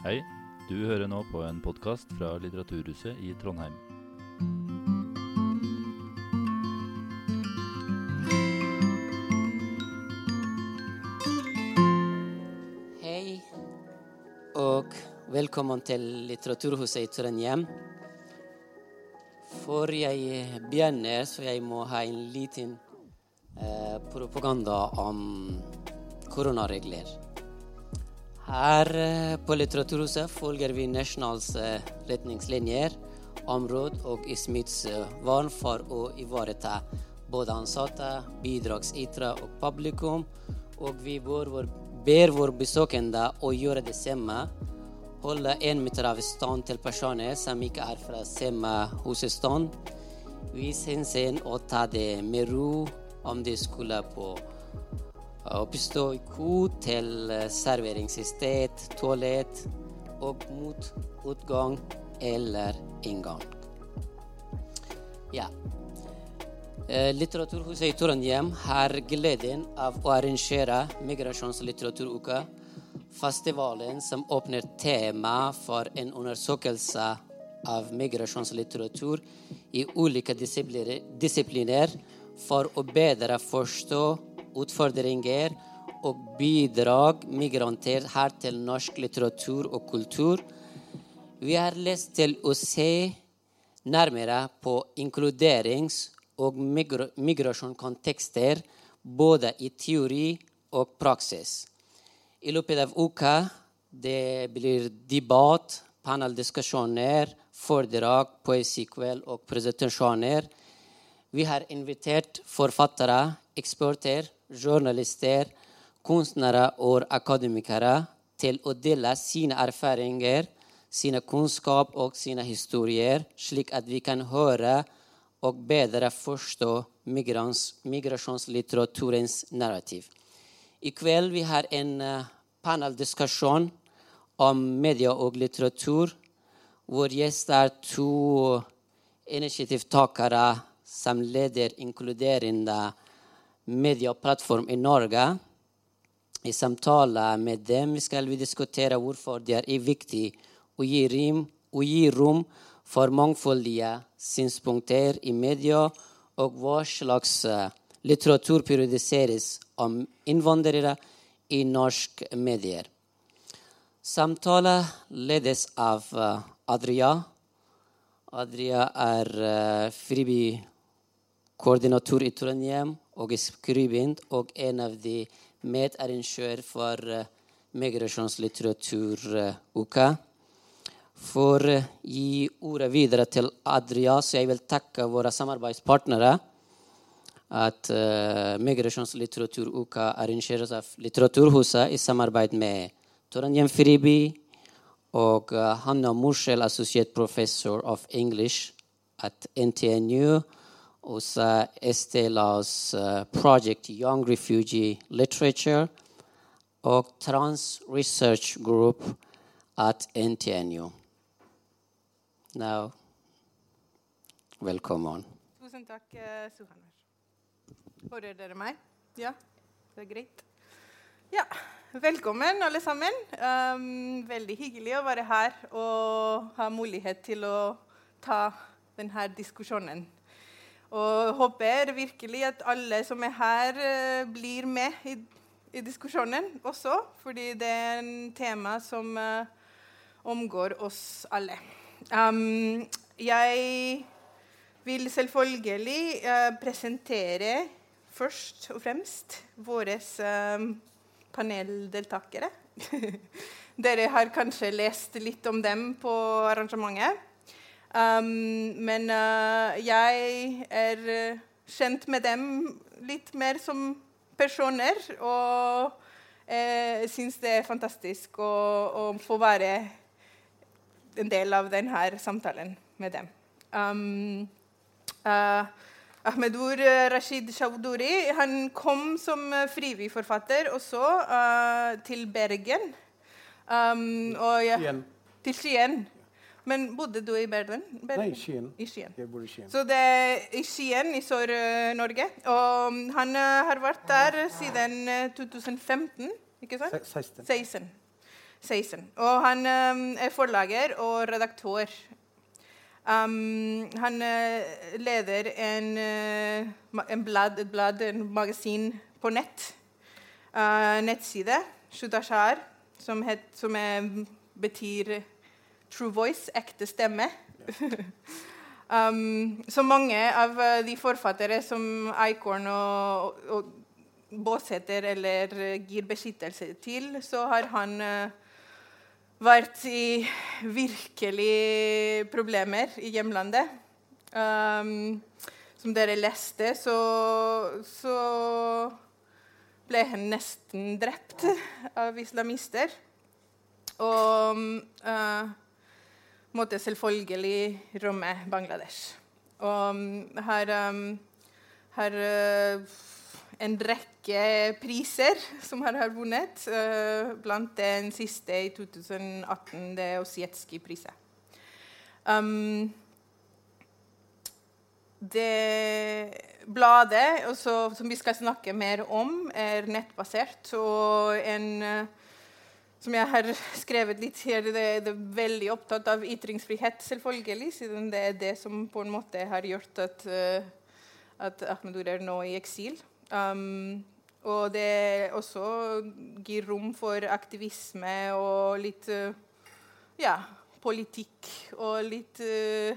Hei, du hører nå på en podkast fra Litteraturhuset i Trondheim. Hei, og velkommen til Litteraturhuset i Trondheim. For jeg begynner, så jeg må ha en liten eh, propaganda om koronaregler. Her eh, på Litteraturhuset følger vi nasjonals eh, retningslinjer område og og smittevern for å ivareta både ansatte, bidragsytere og publikum, og vi ber våre besøkende å gjøre det samme. Holde én meter avstand til personer som ikke er fra samme husstand. Vis hensyn og ta det med ro om det skulle på oppstå til serveringssted, toalett og mot utgang eller inngang. Ja. Eh, Litteraturhuset i Trondheim har gleden av å arrangere Migrasjonslitteraturuka. Festivalen som åpner tema for en undersøkelse av migrasjonslitteratur i ulike disipliner for å bedre forstå utfordringer og bidrag migranter her til norsk litteratur og kultur. Vi har lyst til å se nærmere på inkluderings- og migrasjonskontekster både i teori og praksis. I løpet av uka det blir debatt, paneldiskusjoner, foredrag, poesikveld og presentasjoner. Vi har invitert forfattere, eksperter, journalister, kunstnere og akademikere til å dele sine erfaringer, sine kunnskap og sine historier, slik at vi kan høre og bedre forstå migrasjonslitteraturens narrativ. I kveld vi har en uh, paneldiskusjon om media og litteratur, hvor gjest er to initiativtakere som leder inkluderende medieplattform i Norge. I samtale med dem skal vi diskutere hvorfor det er viktig å gi, rim, å gi rom for mangfoldige synspunkter i media, og hva slags litteratur periodiseres om innvandrere i norske medier. Samtalen ledes av Adria. Adria er friby-koordinator i Trondheim og skribent, og en av de medarrangører for migrasjonslitteraturuka. For å gi ordet videre til Adria, så jeg vil takke våre samarbeidspartnere. At uh, Migrasjonslitteraturuka arrangeres av Litteraturhuset i samarbeid med Trondheim Friby og uh, Hanna Morsel, associate professor of English at NTNU. Også Estelas uh, project Young Refugee Literature og Trans Research Group at NTNU. Now, velkommen. Tusen takk, Suhaner. Hører dere meg? Ja? Det er greit? Ja. Velkommen, alle sammen. Um, veldig hyggelig å være her og ha mulighet til å ta denne diskusjonen. Og håper virkelig at alle som er her, blir med i, i diskusjonen også, fordi det er en tema som uh, omgår oss alle. Um, jeg vil selvfølgelig uh, presentere først og fremst våre uh, paneldeltakere. Dere har kanskje lest litt om dem på arrangementet. Um, men uh, jeg er kjent med dem litt mer som personer. Og jeg syns det er fantastisk å, å få være en del av denne samtalen med dem. Um, uh, Ahmedur Rashid Shawduri han kom som frivillig forfatter også uh, til Bergen. Um, ja, Til Skien. Men bodde du i Bergen? Bergen? Nei, Skien. I Skien. Jeg bor i Skien. Så det er i Skien i Sør-Norge. Og han uh, har vært der siden 2015, ikke sant? 16. 16. 16. Og han er forlager og redaktør. Um, han leder en, en blad, et blad, en magasin på nett. Uh, nettside, Shudashar, som, het, som er, betyr True Voice, ekte stemme. um, så mange av de forfattere som Icorn og, og Båsæter eller gir beskyttelse til, så har han vært i virkelig problemer i hjemlandet. Um, som dere leste, så, så, ble han nesten drept av islamister. Og uh, måtte selvfølgelig rømme Bangladesh. Og har, her, um, her uh, en rekke priser som han har vunnet. Uh, blant den siste i 2018, det er Osjetskij-prisen. Um, det bladet også, som vi skal snakke mer om, er nettbasert. Og en uh, som jeg har skrevet litt her, det, det er veldig opptatt av ytringsfrihet, selvfølgelig, siden det er det som på en måte har gjort at, uh, at Ahmedur er nå i eksil. Um, og det også gir rom for aktivisme og litt uh, ja, politikk og litt uh,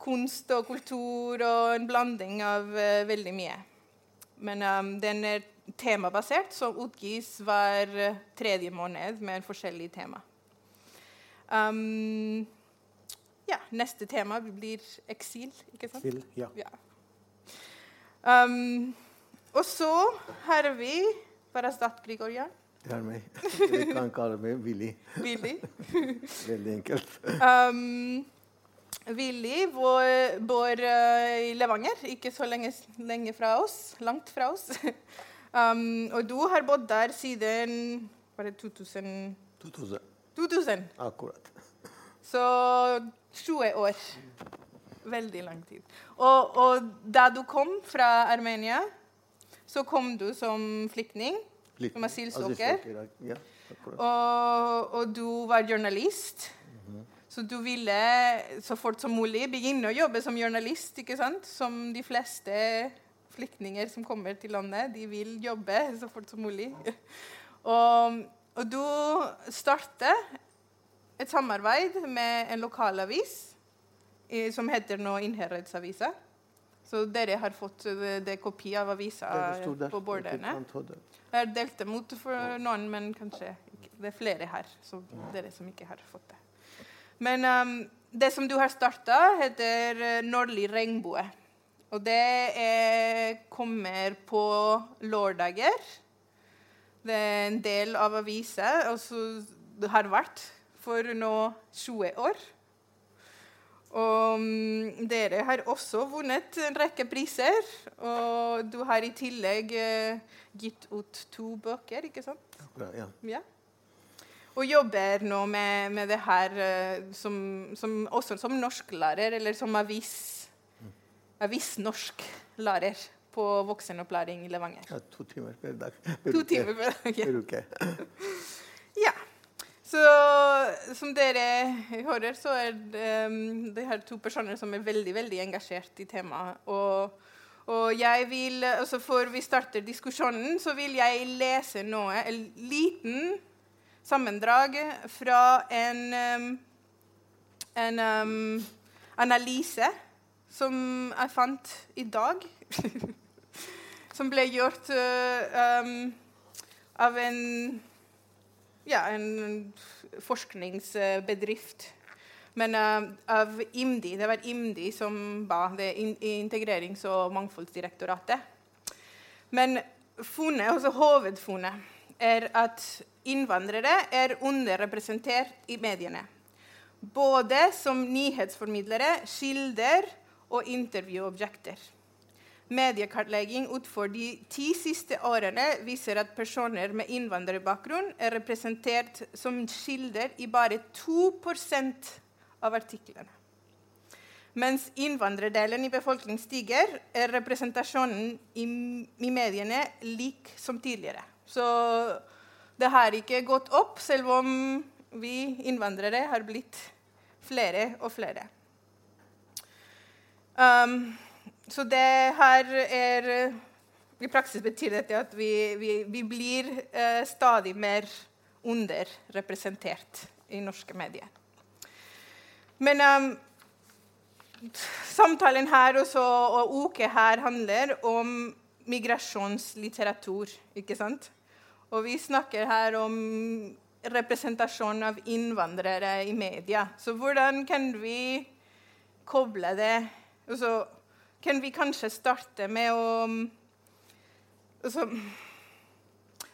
kunst og kultur og en blanding av uh, veldig mye. Men um, den er temabasert, så utgis hver tredje måned med en forskjellig tema. Um, ja, neste tema blir eksil, ikke sant? Eksil, ja. ja. Um, og så har vi Parastat Grigorian. Det er meg. Du kan kalle meg Willy. Willy. Veldig enkelt. Um, Willy bor, bor uh, i Levanger, ikke så lenge, lenge, fra oss. Langt fra oss. Um, og du har bodd der siden var det 2000? 2000. 2000. Akkurat. Så 20 år. Veldig lang tid. Og, og da du kom fra Armenia så kom du som flyktning, som asylsøker. Ja, og, og, du var journalist. Mm -hmm. Så du ville så fort som mulig begynne å jobbe som journalist. ikke sant? Som de fleste flyktninger som kommer til landet. De vil jobbe så fort som mulig. og, og du startet et samarbeid med en lokalavis som heter nå Innherredsavisa. Så dere har fått det, det kopi av avisa på bordene. Jeg delte mot for noen, men kanskje ikke. det er flere her, så dere som ikke har fått det. Men um, det som du har starta, heter uh, Nordlig regnbue. Og det er, kommer på lørdager. Det er en del av avisa, og det har vært for nå 20 år. Og um, dere har også vunnet en rekke priser. Og du har i tillegg uh, gitt ut to bøker, ikke sant? Ja. ja. Og jobber nå med, med det her uh, som, som, også som norsklærer, eller som avis, mm. avisnorsklærer på voksenopplæring i Levanger. Ja, to timer per dag. Per to timer per dag, ja. Per uke. ja. Så som dere hører, så er det, um, det her to personer som er veldig veldig engasjert i temaet. Og, og jeg vil, altså Før vi starter diskusjonen, så vil jeg lese noe, en liten sammendrag fra en, um, en um, analyse som jeg fant i dag. som ble gjort uh, um, av en ja, en forskningsbedrift. Men uh, av IMDi. Det var IMDi som ba det in Integrerings- og mangfoldsdirektoratet. Men funnet, altså hovedfunnet er at innvandrere er underrepresentert i mediene. Både som nyhetsformidlere, kilder og intervjuobjekter. Mediekartlegging utfor de ti siste årene viser at personer med innvandrerbakgrunn er representert som kilder i bare 2% av artiklene. Mens innvandrerdelen i befolkningen stiger, er representasjonen i, i mediene lik som tidligere. Så det har ikke gått opp, selv om vi innvandrere har blitt flere og flere. Um, så det her er I praksis betyr dette at vi, vi, vi blir uh, stadig mer underrepresentert i norske medier. Men um, samtalen her også, og uke her handler om migrasjonslitteratur. ikke sant? Og vi snakker her om representasjon av innvandrere i media. Så hvordan kan vi koble det altså, Kan vi kanskje starte med å altså,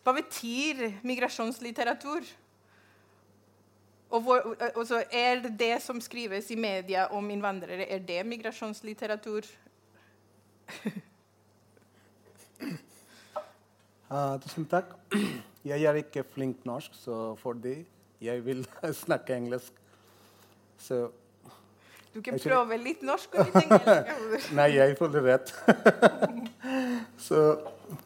Hva betyr migrasjonslitteratur? Og hvor, altså, er det som skrives i media om innvandrere, er det migrasjonslitteratur? Uh, tusen takk. Jeg er ikke flink norsk, så for det jeg vil snakke engelsk. Så Du kan prøve litt norsk og litt engelsk. Nei, jeg føler rett. so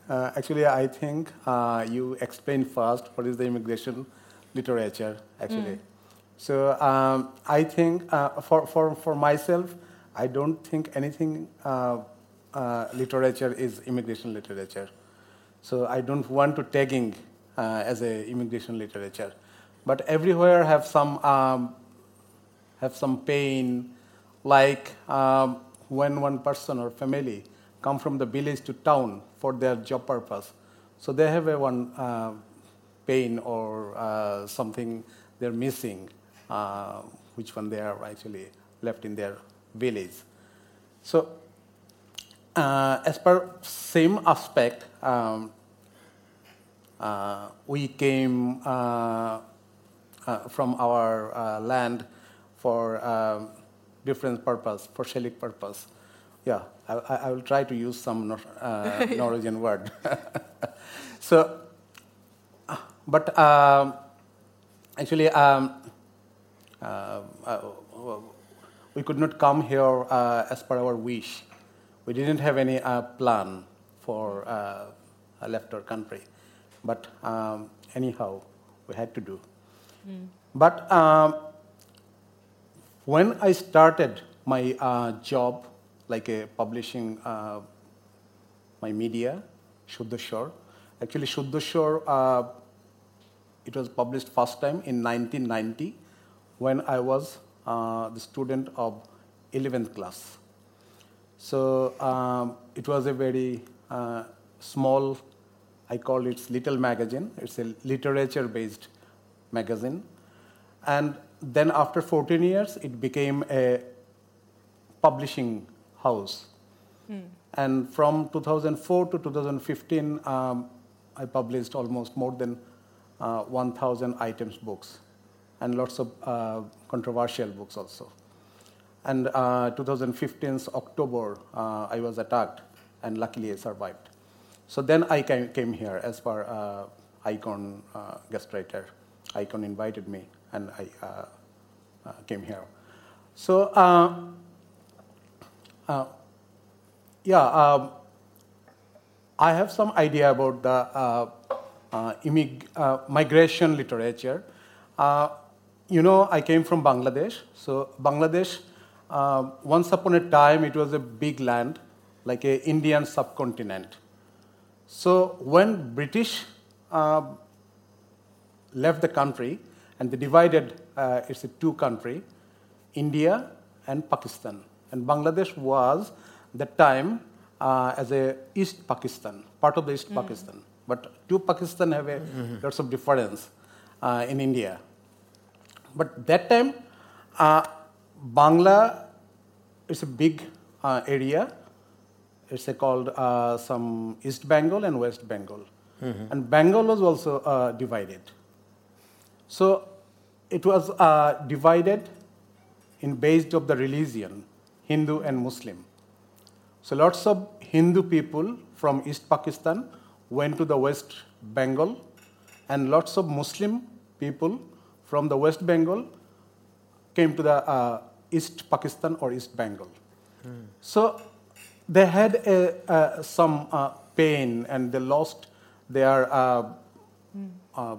uh, actually, I think uh, you explain first what is the immigration literature, actually. Mm. So um, I think uh, for, for, for myself, I don't think anything uh, uh, literature is immigration literature. So I don't want to tagging uh, as a immigration literature. But everywhere have some um, have some pain, like um, when one person or family come from the village to town for their job purpose. So they have a one uh, pain or uh, something they're missing, uh, which one they are actually left in their village. So uh, as per same aspect, um, uh, we came uh, from our land for um, different purpose, for shelling purpose. Yeah, I, I, will try to use some uh, Norwegian word. so, but um, actually, um, uh, we could not come here as per our wish. We didn't have any plan for a left our country. But um, anyhow, we had to do. Mm. But um, when I started my uh, job, like a publishing uh, my media, Shuddha Shore, actually Shuddha Shore, uh, it was published first time in 1990 when I was uh, the student of 11th class. So um, it was a very uh, small I call it Little Magazine. It's a literature based magazine. And then after 14 years, it became a publishing house. Mm. And from 2004 to 2015, um, I published almost more than uh, 1,000 items books and lots of uh, controversial books also. And uh, 2015's October, uh, I was attacked, and luckily I survived. So then I came, came here as per uh, Icon uh, guest writer. Icon invited me, and I uh, uh came here. So uh, yeah, um, I have some idea about the migration literature. you know, I came from Bangladesh. So Bangladesh, once upon a time, it was a big land, like a Indian subcontinent so when British uh, left the country and they divided uh, it's a two country, India and Pakistan. And Bangladesh was that time uh, as a East Pakistan, part of the East mm. Pakistan. But two Pakistan have a mm-hmm. lots of difference uh, in India. But that time, uh, Bangla is a big uh, area it's called uh, some East Bengal and West Bengal. Mm-hmm. And Bengal was also uh, divided. So it was uh, divided in based of the religion, Hindu and Muslim. So lots of Hindu people from East Pakistan went to the West Bengal, and lots of Muslim people from the West Bengal came to the uh, East Pakistan or East Bengal. Mm. So they had a, uh, some uh, pain and they lost their uh, uh,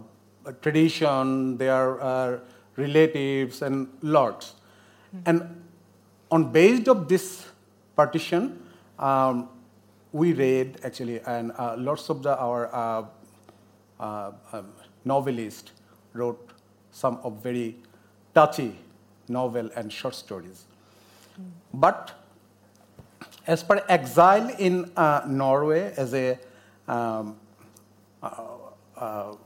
tradition, their uh, relatives, and lots. And on based of this partition, um, we read actually, and uh, lots of the, our uh, uh, um, wrote some of very touchy novel and short stories. But as per exile in uh, Norway as a um, uh,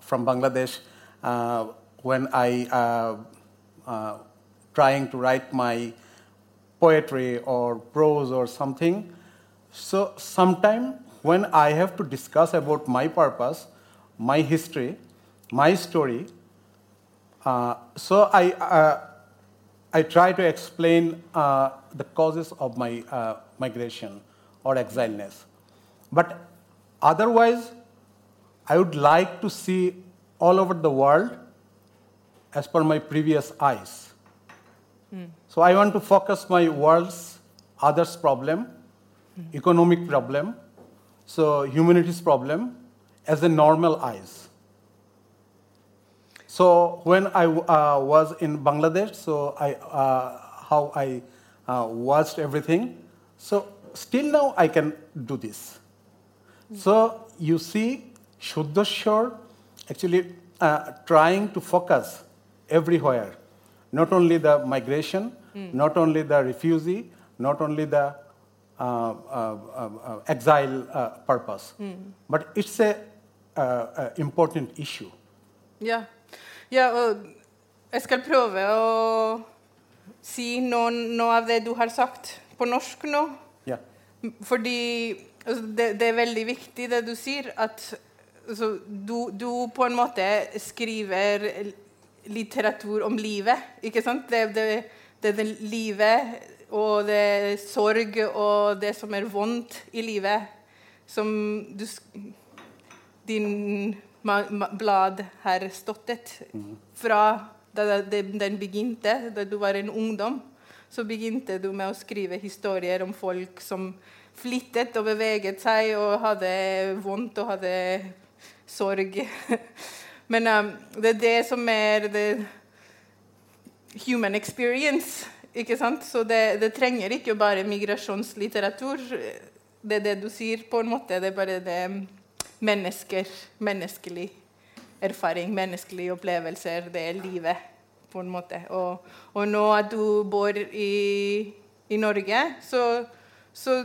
from Bangladesh, uh, when I uh, uh, trying to write my poetry or prose or something, so sometime when I have to discuss about my purpose, my history, my story, uh, so I, uh, I try to explain uh, the causes of my uh, migration or exileness. But otherwise, I would like to see all over the world as per my previous eyes. So I want to focus my world's others problem, economic problem, so humanity's problem as a normal eyes. So when I uh, was in Bangladesh, so I uh, how I uh, watched everything. So still now I can do this. So you see, Shuddhashwar actually uh, trying to focus everywhere, not only the migration, not only the refugee, not only the uh, uh, uh, uh, exile uh, purpose, but it's a important issue. Ja. ja, og jeg skal prøve å si noen, noe av det du har sagt på norsk nå. Yeah. Fordi altså, det, det er veldig viktig det du sier, at altså, du, du på en måte skriver litteratur om livet. Ikke sant? Det, det, det det livet og det sorg og det som er vondt i livet, som du din blad har ståttet fra da det, den begynte, da du var en ungdom. Så begynte du med å skrive historier om folk som flyttet og beveget seg og hadde vondt og hadde sorg. Men um, det er det som er the human experience. Ikke sant? Så det, det trenger ikke bare migrasjonslitteratur. Det er det du sier, på en måte. Det er bare det mennesker, menneskelig erfaring, menneskelige opplevelser. Det er livet, på en måte. Og, og nå at du bor i, i Norge, så, så,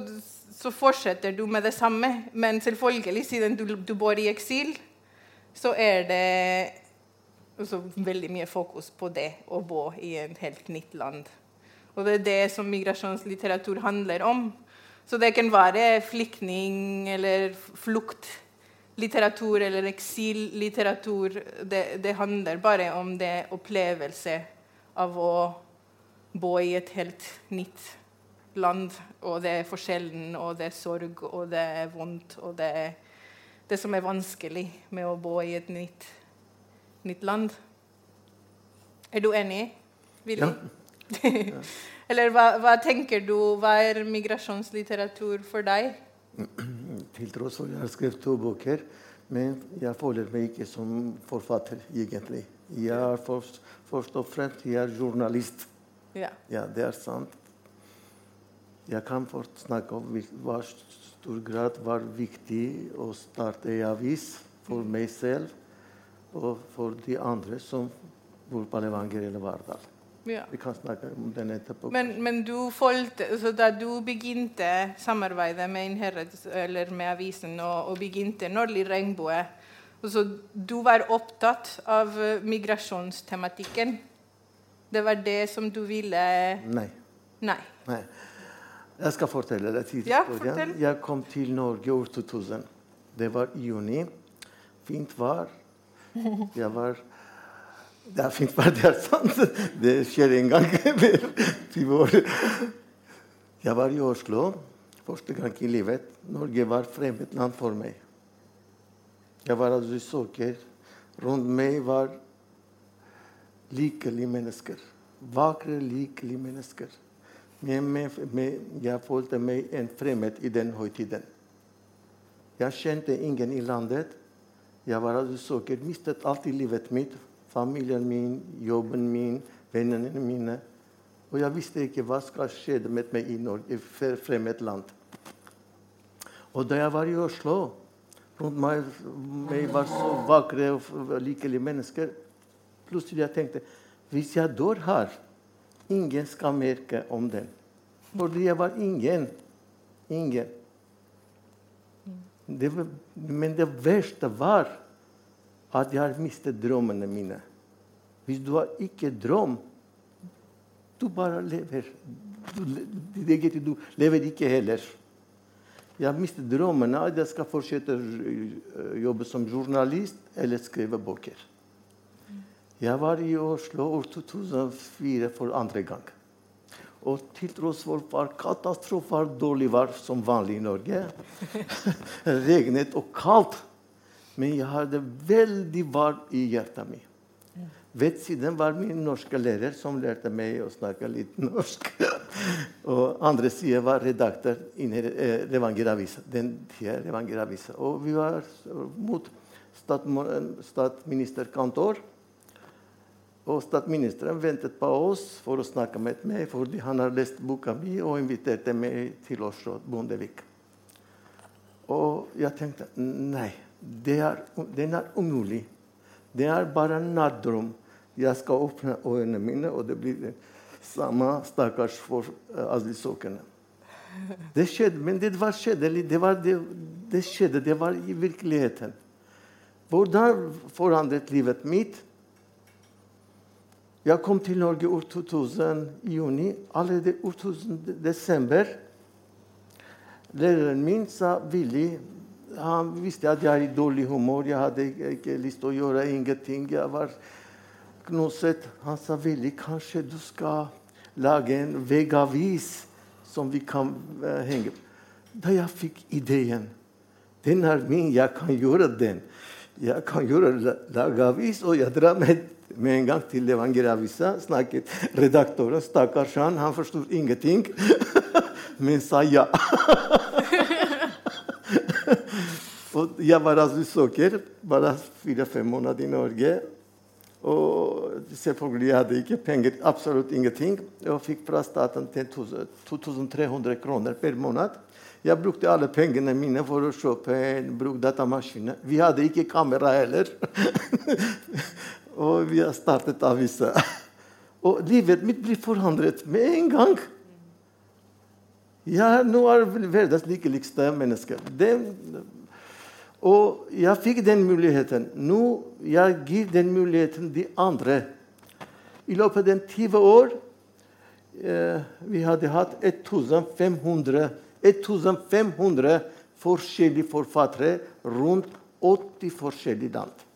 så fortsetter du med det samme. Men selvfølgelig, siden du, du bor i eksil, så er det veldig mye fokus på det å bo i et helt nytt land. Og det er det som migrasjonslitteratur handler om. Så det kan være flyktning eller fluktlitteratur eller eksillitteratur. Det, det handler bare om det opplevelse av å bo i et helt nytt land. Og det er forskjellen, og det er sorg, og det er vondt, og det er det som er vanskelig med å bo i et nytt, nytt land. Er du enig, Willy? Ja. Eller hva, hva tenker du, hva er migrasjonslitteratur for deg? Til tross for jeg har skrevet to bøker, men jeg føler meg ikke som forfatter, egentlig. Jeg er først, først og fremst jeg er journalist. Ja. Ja, det er sant. Jeg kan fort snakke om i hva stor grad var viktig å starte en avis for meg selv og for de andre som bor på Levanger eller Vardal. ja. Vi kan snakke om den etterpå. Men, men du følte, da du begynte samarbeidet med med avisen og, og begynte Nordlig regnbue, altså, du var opptatt av migrasjonstematikken. Det var det som du ville Nei. Nei. Nei. Jeg skal fortelle deg Ja, fortell. jeg kom til Norge år 2000. Det var i juni. Fint vær. Jeg var Det er fint vær, det er sant. Det skjer en gang hver 20 år. Jeg var i Oslo første gang i livet. Norge var fremmed land for meg. Jeg var asylsøker. Rundt meg var likelige mennesker. Vakre, likelige mennesker. Men jeg følte meg en fremmed i den høytiden. Jeg kjente ingen i landet. Jeg var søker, mistet alt i livet mitt. Familien min, jobben min, vennene mine. Og jeg visste ikke hva som skje med meg i Norge, i fremmed land. Og da jeg var i Oslo Rundt meg, meg var så vakre og likelige mennesker. Plutselig jeg tenkte hvis jeg dør her, ingen skal merke om den. Fordi jeg var ingen. Ingen. Det var, men det verste var at jeg har mistet drømmene mine. Hvis du har ikke drøm, du bare lever. Du, du lever ikke heller. Jeg mistet drømmene at jeg skal fortsette å jobbe som journalist eller skrive bøker. Jeg var i Oslo år 2004 for andre gang. Og til tross for var dårlig vær som vanlig i Norge, regnet og kaldt, men jeg hadde veldig varmt i hjertet mitt. Ved siden var min norske lærer som lærte meg å snakke litt norsk. og andre siden var redaktør i eh. Den Levanger-avisa. Og vi var mot statsministerkontor. Og statsministeren ventet på oss for å snakke med meg, fordi han har lest boka mi og inviterte meg til Oslo, Bondevik. Og jeg tenkte nei, det er, den er umulig. Det er bare en nattdrøm. Jeg skal åpne øynene mine, og det blir det samme stakkars for uh, asylsøkerne. Det skjedde, men det var kjedelig. Det, det, det skjedde, det var i virkeligheten. Hvordan forandret livet mitt? Jeg kom til Norge år 2000 i juni. Allerede år 2000 desember Læreren min sa villig Han visste at jeg er i dårlig humør. Jeg hadde ikke- lyst til å gjøre ingenting. Jeg var knuset. Han sa villig, kanskje du skal lage en veggavis som vi kan uh, henge Da jeg fikk ideen Den er min, jeg kan gjøre den. Jeg kan gjøre la- lage avis, og jeg drar med, med en gang til Levanger-avisa. Snakket redaktøren, stakkars han, han forsto ingenting, men sa ja. Og jeg var asylsøker, bare fire-fem måneder i Norge. Og selvfølgelig jeg hadde ikke penger, absolutt ingenting. Og fikk fra staten 2300 kroner per måned. Jeg brukte alle pengene mine for å kjøpe en brukt datamaskin. Vi hadde ikke kamera heller. og vi har startet avisa. Og livet mitt blir forandret med en gang. Ja, nå er verdens lykkeligste menneske. Den, og jeg fikk den muligheten. Nå jeg gir den muligheten de andre. I løpet av den 20 år eh, vi hadde hatt 1500, 1500 forskjellige forfattere rundt 80 forskjellige land.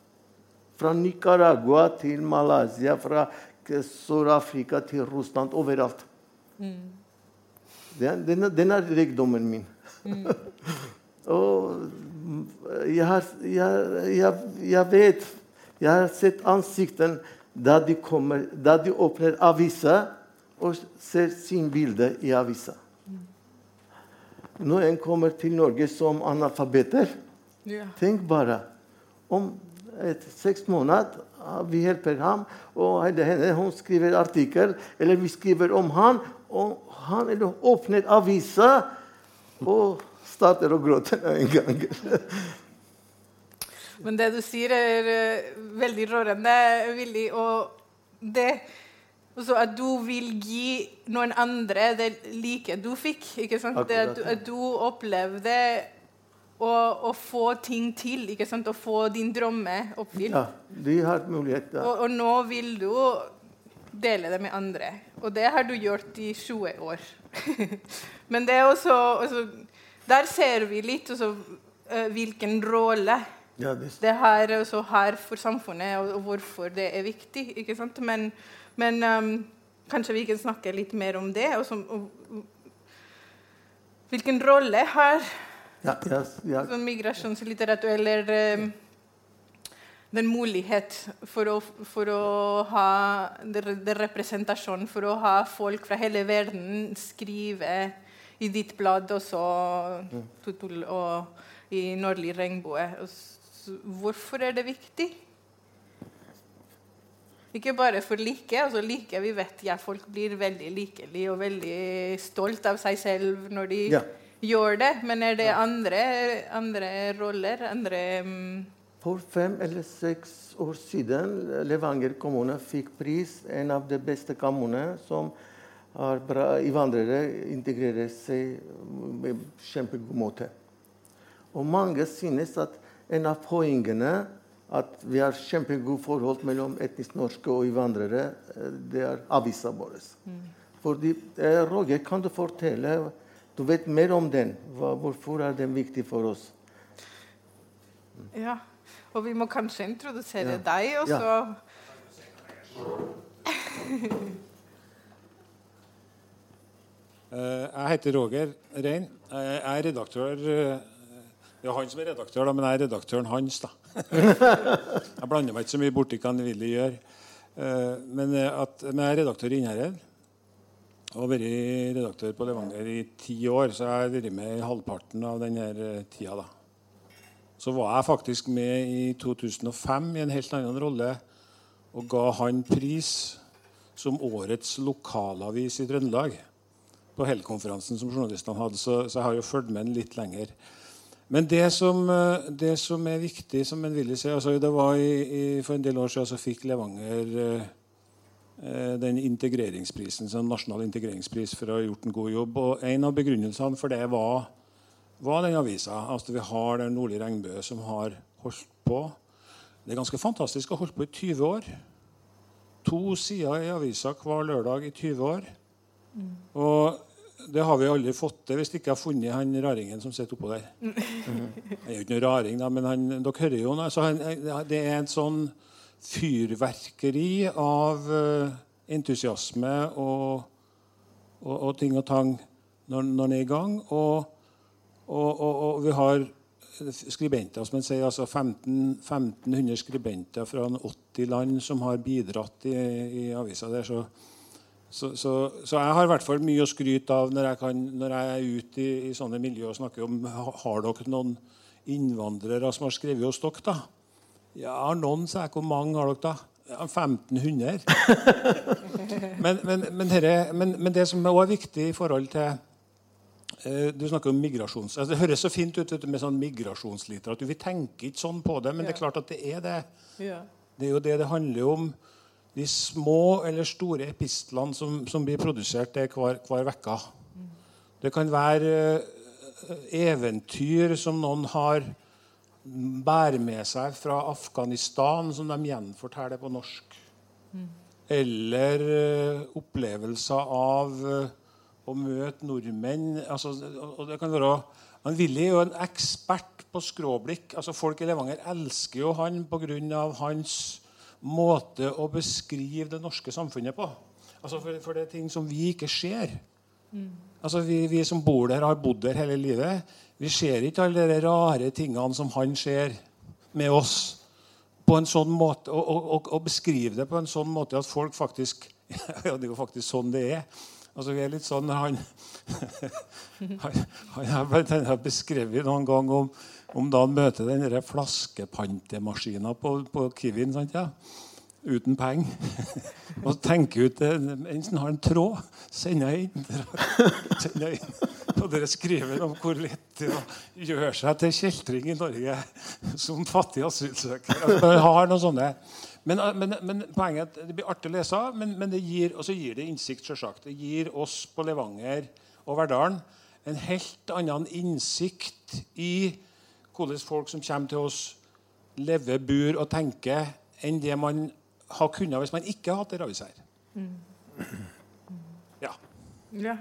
Fra Nicaragua til Malaysia, fra Sør-Afrika til Russland, overalt. Den, den, er- den er rikdommen min. Og jeg, har, jeg, jeg, jeg vet Jeg har sett ansikten da de, kommer, da de åpner avisa og ser sin bilde i avisa. Når en kommer til Norge som analfabeter Ja. Tenk bare om et seks måneder vi hjelper ham, og henne, hun skriver artikkel, eller vi skriver om han, og han åpner avisa og starter å gråte en gang. Men det du sier, er eh, veldig rørende, Willy. Og det også at du vil gi noen andre det like du fikk. ikke sant? Det at, du, Akkurat, at du opplevde å, å få ting til. ikke sant? Å få din drømme oppfylt. Ja, de har mulighet. Ja. Og, og nå vil du dele det med andre. Og det har du gjort i 20 år. Men det er også, også Der ser vi litt også, eh, hvilken rolle Ja, det, det her har for samfunnet, og, og hvorfor det er viktig. ikke sant? Men, men um, kanskje vi kan snakke litt mer om det. Og som, og, hvilken rolle har ja, ja, ja, sånn migrasjonslitteratur eller um, den mulighet for å, for å ha det, det representasjon, for å ha folk fra hele verden skrive i ditt blad også, Tutul, og i Nordlig regnbue. Hvorfor er det viktig? Ikke bare for like. altså like, Vi vet ja, folk blir veldig likelige og veldig stolt av seg selv når de Ja. Gjør det. Men er det andre, andre roller? Andre mm, For fem eller seks år siden Levanger kommune fikk pris, en av de beste kommunene som har bra innvandrere integrerer seg med kjempegod måte. Og mange synes at en av poengene at vi har kjempegode forhold mellom etnisk norske og innvandrere, eh, det er avisa vår. Fordi, eh, Roger, kan du fortelle Du vet mer om den. Hva, hvorfor er den viktig for oss? Ja. Og vi må kanskje introdusere Ja. deg, og Ja. så Eh, Jeg heter Roger Rein. Jeg er redaktør eh, Det er han som er redaktør, da, men jeg er redaktøren hans. da. Jeg blander meg ikke så mye borti hva han Willy gjør. Eh, Men, at, men jeg er redaktør i Innherred. Og vært redaktør på Levanger i ti år, så jeg har vært med i halvparten av denne tida. da. Så var jeg faktisk med i 2005 i en helt annen rolle og ga han pris som årets lokalavis i Trøndelag på Hell-konferansen som journalistene hadde, så, så jeg har jo fulgt med den litt lenger. Men det som, eh, det som er viktig, som en vil si altså det var i, i, For en del år siden så fikk Levanger eh, eh, den integreringsprisen, sånn nasjonal integreringspris for å ha gjort en god jobb. Og En av begrunnelsene for det var, var den avisa. Altså vi har den nordlige regnbue som har holdt på. Det er ganske fantastisk å ha holdt på i 20 år. To sider i avisa hver lørdag i 20 år. Og det har vi aldri fått til hvis ikke har funnet han raringen som sitter oppå der. Han er jo ikke noen raring, da, men han, dere hører jo han, han, Det er en sånn fyrverkeri av eh, entusiasme og, og, og ting og tang når, når den er i gang. Og, og, vi har skribenter som sier, altså 15, 1500 skribenter fra 80 land som har bidratt i, i avisa der. Så, så, så, så jeg har i hvert fall mye å skryte av når jeg, kan, når jeg er ute i, i sånne miljøer og snakker om har dere noen innvandrere som har skrevet hos dere. da? Ja, noen, sa jeg. Hvor mange har dere da? Ja, 1500. men, men, men, herre- men, men det som også er viktig i forhold til eh, Du snakker om migrasjons... Altså, det høres så fint ut med sånn migrasjonslitteratur. Vi tenker ikke sånn på det, men det er klart at det er det. ja. Det er jo det det handler om. De små eller store epistlene som, som blir produsert hver, hver uke. Det kan være eh, eventyr som noen har bærer med seg fra Afghanistan, som de gjenforteller på norsk. Eller eh, opplevelser av eh, å møte nordmenn. Altså, og det kan være han Willy er jo en ekspert på skråblikk. Altså, folk i Levanger elsker jo han pga. hans måte å beskrive det norske samfunnet på. Altså, for, for det er ting som vi ikke ser. Altså, vi, vi som bor der, har bodd der hele livet, vi ser ikke alle de rare tingene som han ser med oss. På en sånn måte, og, og, og, og beskrive det på en sånn måte at folk faktisk Ja, det er jo faktisk sånn det er. Altså, vi er litt sånn han, han, han har beskrevet noen gang om, om da han møter den flaskepantemaskina på, på Kiwien. Ja? Uten penger. og tenker ut en- Mens han har en tråd, sender jeg inn. sender jeg inn. Og dere skriver om hvor lett det gjør seg til kjeltring i Norge som fattig asylsøker. Altså, man har noen sånne men, men, men poenget er at det blir artig å lese, men, men det gir, og så gir det innsikt. Selvsagt. Det gir oss på Levanger og Verdalen en helt annen innsikt i hvordan folk som kommer til oss, lever, bor og tenker, enn det man har kunnet hvis man ikke har hatt det avis her. Ja. ja.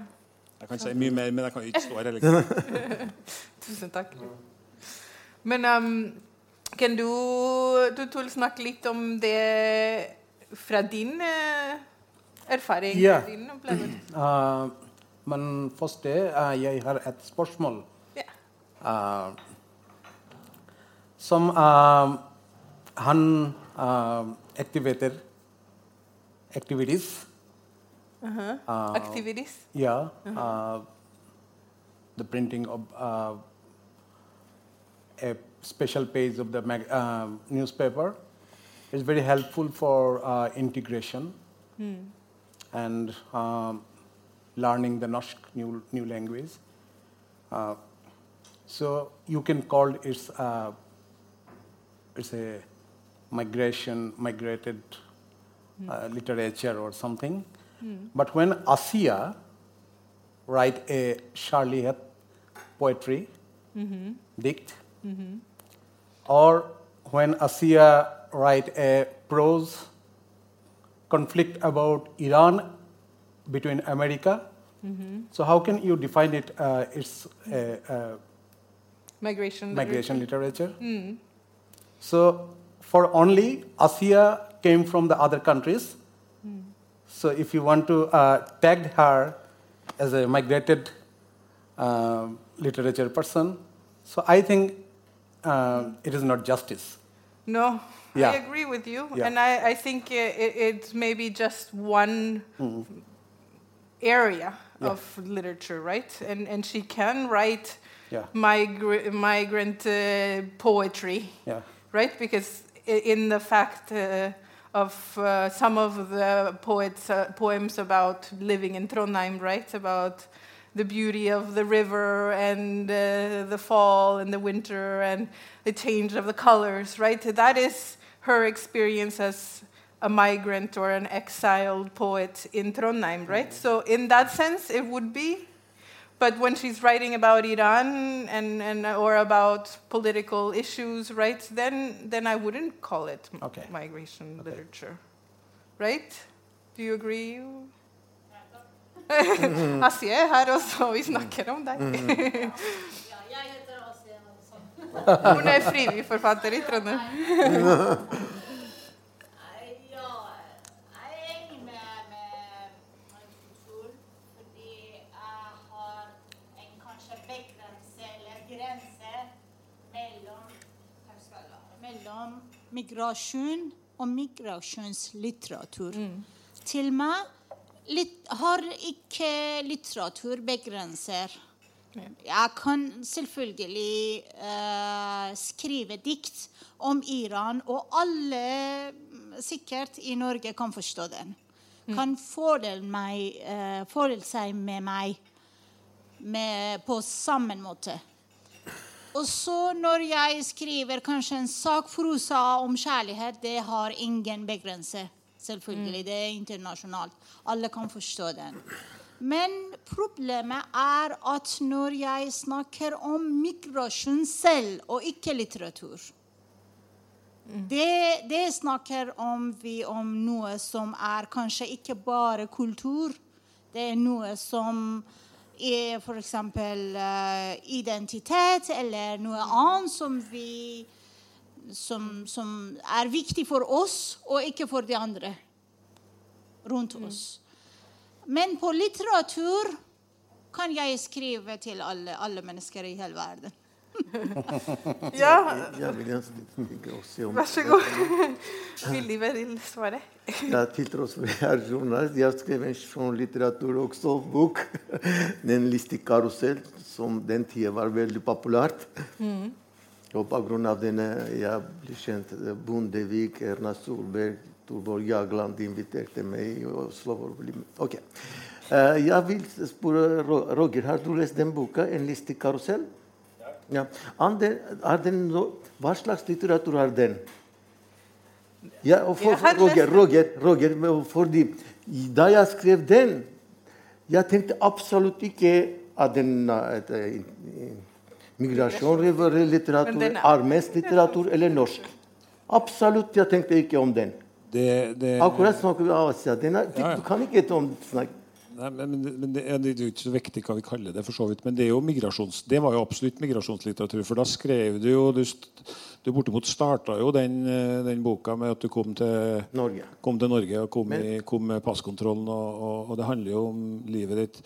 Jeg kan ikke si mye mer, men jeg kan ikke stå her heller. Tusen takk. Men um, kan du, du Tul, snakke litt om det fra din uh, erfaring? Ja. Din? Uh, men først det, uh, jeg har et spørsmål. Ja. Uh, som uh, han uh, aktiverer activities. Uh-huh. Uh, Activities? Yeah, uh, the printing of uh, a special page of the mag- um, newspaper. is very helpful for uh, integration and um, learning the norsk new, new language. Uh, so you can call it uh, it's a migration migrated uh, literature or something. But when Asia write a Charlie poetry, dict, or when Asia write a prose conflict about Iran between America, so how can you define it? Uh, it's a, a Migration. migration literature. Hmm. So for only Asia came from the other countries. So if you want to uh, tag her as a migrated um, literature person, so I think um, it is not justice. No, Yeah. I agree with you, Yeah. and I, I think it, it's maybe just one area Yeah. of literature, right? And and she can write migra- migrant uh, poetry, Yeah. right? Because in the fact uh, of uh, some of the poets uh, poems about living in Trondheim, right? About the beauty of the river and uh, the fall and the winter and the change of the colors, right? That is her experience as a migrant or an exiled poet in Trondheim, right? So in that sense, it would be. But when she's writing about Iran and, and or about political issues, right, then then I wouldn't call it Okay. migration literature, right? Do you agree? Asje er her også, vi snakker om deg. Hun er frivillig forfatter i Trondheim. Ja, jeg er enig med, med kultur, fordi jeg har en kanskje begrense eller grense mellom, hva skal jeg la- mellom migrasjon og migrasjonslitteratur. Til meg litt, har ikke litteratur begrenser. Jeg kan selvfølgelig uh, skrive dikt om Iran, og alle mm, sikkert i Norge kan forstå den. Kan fordele, meg, eh, fordele seg med meg med, på samme måte. Og så når jeg skriver kanskje en sak for USA om kjærlighet, det har ingen begrense. Selvfølgelig. Det er internasjonalt. Alle kan forstå den. Men problemet er at når jeg snakker om migrasjon selv, og ikke litteratur det, det snakker om vi om noe som er kanskje ikke bare kultur. Det er noe som f.eks. Uh, identitet, eller noe annet som vi som, som er viktig for oss, og ikke for de andre rundt oss. Men på litteratur kan jeg skrive til alle, alle mennesker i hele verden. Ja, Jeg vil gjerne si om vær så god. Villig vil svare. Ja, til tross for jeg er journalist, jeg har skrevet en skjønnlitteratur også, bok. Den liste karusell, som den tida var veldig populært. Og på grunn av denne jeg ble kjent Bondevik, Erna Solberg, Torborg Jagland inviterte meg i Oslo. for å bli med. Ok. Eh, jeg vil spørre Roger, har du lest den boka, 'En liste karusell'? Ja. Er den, er den no, hva slags litteratur er den? Ja, og for, har Roger. Roger, Roger, fordi da jeg skrev den, jeg tenkte absolutt ikke at den er et, eh, migrasjon, litteratur, den er- litteratur eller norsk. Absolutt, jeg tenkte ikke om den. Det, det, Akkurat snakker vi av Asia. Den er, Ja, ja. Du kan ikke om snakke. Nei, men, men, det, er- det er ikke så viktig hva vi kaller det, for så vidt. Men det, er jo migrasjons, det var jo absolutt migrasjonslitteratur. For da skrev du jo Du, du bortimot starta jo den, eh, den boka med at du kom til Norge. kom til Norge og kom, Men- i, kom med passkontrollen, og, og, og det handler jo om livet ditt.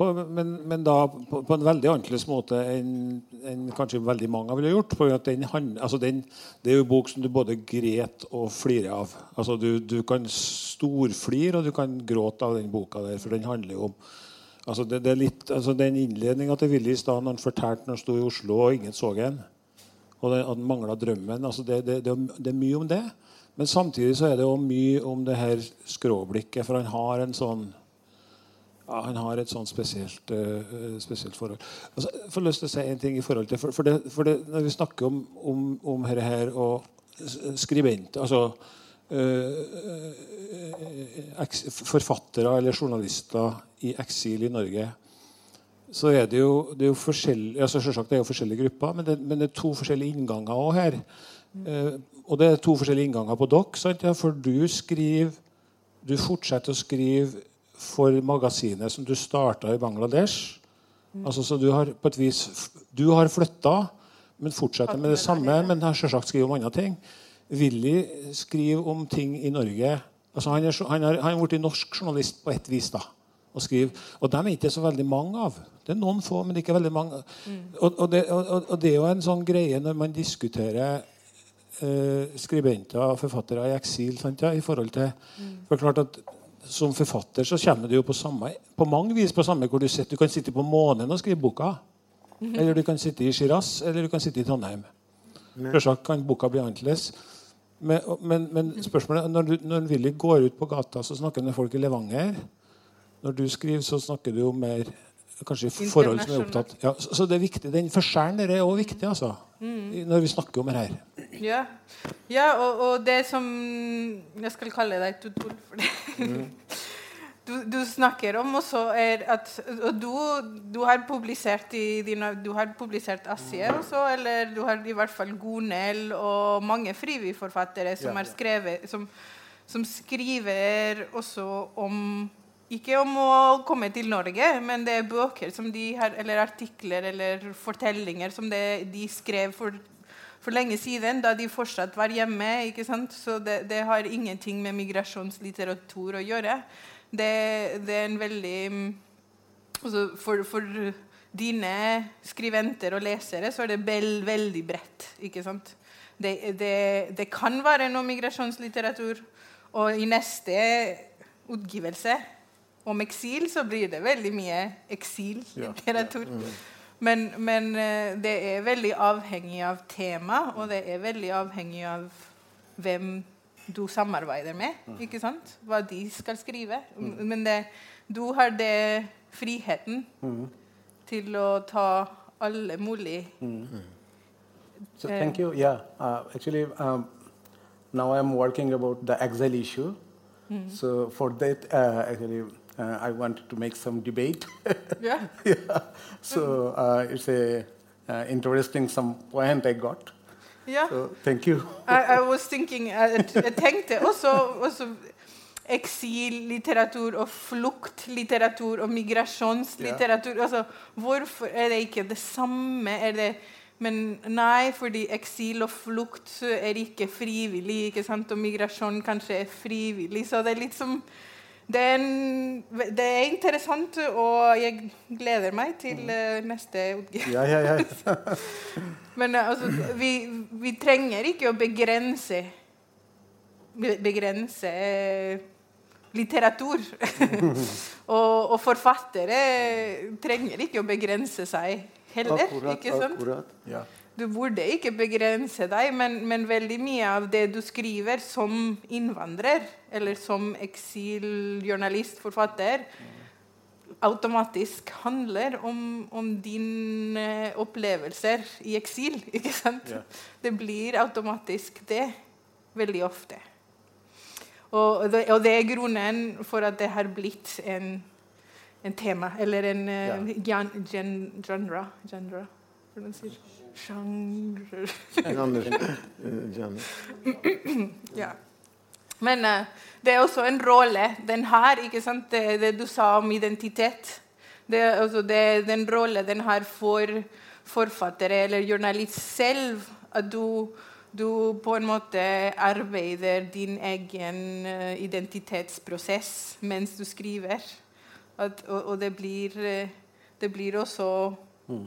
På, men, men da på, på en veldig annerledes måte enn enn kanskje veldig mange ville gjort. For den, altså den, det er jo bok som du både gret og flirer av. Altså du, du kan storflire og du kan gråte av den boka der, for den handler jo om altså det, det litt, altså Den innledninga til Willy i stad når han fortalte når han sto i Oslo og ingen så ham Og at han mangla drømmen. Altså det, det, det er mye om det. Men samtidig så er det jo mye om det her skråblikket, for han har en sånn ja, han har et sånn spesielt, uh, spesielt forhold. Altså, jeg får lyst til å si en ting i forhold til For, for, det, for det, når vi snakker om, om, om dette her og skribent altså uh, eks, Forfattere eller journalister i eksil i Norge så er det jo, det er jo forskjellige altså selvsagt det er jo forskjellige grupper, men det, men det er to forskjellige innganger også her. og det er to forskjellige innganger på dere. Sant? Ja, for du skriver Du fortsetter å skrive for magasinet som du starta i Bangladesh. Mm. Altså, så du har på et vis Du har flytta, men fortsetter med det samme. Men har selvsagt skrevet om andre ting. Willy skriver om ting i Norge. Altså, han, er, han, er, han er blitt norsk journalist på ett vis. da og skrive. Og dem er ikke så veldig mange av. Det er noen få, men ikke veldig mange. Mm. Og, og, det, og, og, det, er jo en sånn greie når man diskuterer eh, skribenter og forfattere i eksil sant, ja, i forhold til mm. for klart at som forfatter så kommer du jo på, samme, på mange vis på samme hvor du sitter. Du kan sitte på månen og skrive boka. Eller du kan sitte i Shiraz, eller du kan sitte i Trondheim. Selvsagt kan boka bli annerledes. Men, men, men, spørsmålet når, du, når Willy går ut på gata, så snakker han med folk i Levanger. Når du skriver, så snakker du jo mer kanskje i forhold som er opptatt ja, så, så, det er viktig, Den forskjellen er også viktig altså, mm. når vi snakker om det her. Ja, ja og, og, det som Jeg skal kalle deg Tutul for det. Mm. Du, du, snakker om også er at Og du, du har publisert i dine, du har publisert Asie også, eller du har i hvert fall Gonel og mange frivillige forfattere som, ja, ja. Skrevet, som, som skriver også om ikke om å komme til Norge, men det er bøker de har, eller artikler eller fortellinger som det, de skrev for, for, lenge siden, da de fortsatt var hjemme. Så det, det har ingenting med migrasjonslitteratur å gjøre. Det, det er en veldig altså for, for, dine skriventer og lesere så er det veld, veldig bredt. ikke sant? Det kan være noe migrasjonslitteratur, og i neste utgivelse om eksil, så blir det veldig mye eksillitteratur. Ja. Mm. Men, men, eh, det er veldig avhengig av tema, og det er veldig avhengig av hvem du samarbeider med. Mm. ikke sant? Hva de skal skrive. Mm. Men det, du har det friheten til å ta alle mulige So thank you. Yeah, uh, actually, um, now I'm working about the exile issue. Mm. So for that, uh, actually, uh, I wanted to make some debate. yeah. yeah. So uh, it's a uh, interesting some point I got. Yeah. So thank you. I, I was thinking, jeg tenkte også, også eksillitteratur og fluktlitteratur og migrasjonslitteratur. Yeah. Altså, hvorfor er det ikke det samme? Det, men nei, fordi eksil og flukt er ikke frivillig, ikke sant? og migrasjon kanskje er frivillig. Så det er litt som det er, en, det er, interessant, og jeg gleder meg til uh, neste. Ja, ja, ja. Men uh, altså, vi, vi, trenger ikke å begrense Begrense uh, litteratur. og, og, forfattere trenger ikke å begrense seg heller. Akkurat, ikke sant? akkurat. Ja. Du burde ikke begrense deg, men, men, veldig mye av det du skriver som innvandrer, eller som eksiljournalist, forfatter, automatisk handler om, om dine opplevelser i eksil. ikke sant? Yeah. Det blir automatisk det veldig ofte. Og det, og det, er grunnen for at det har blitt en, en tema, eller en uh, gen, gen, genre. genre hvordan Sjanger ja. Men uh, det er også en rolle den har, ikke sant? Det, det du sa om identitet. Det, altså det, den rolle den har for forfattere eller journalist selv. At du, du på en måte arbeider din egen uh, identitetsprosess mens du skriver. At, og, og det, blir, det blir også Mm.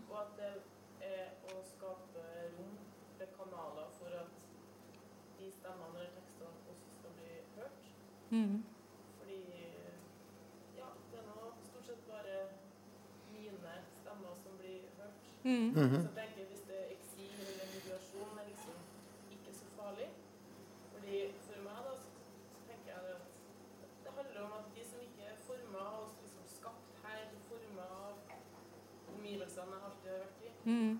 Mm. Fordi ja, det er nå stort sett bare mine stemmer som blir hørt. Mm. Så jeg tenker hvis det er eksil eller migrasjon er liksom ikke så farlig. Fordi for meg da, så, så tenker jeg at det handler om at de som ikke er forma oss, liksom skapt her, forma av omgivelsene jeg alltid har vært i. Mm.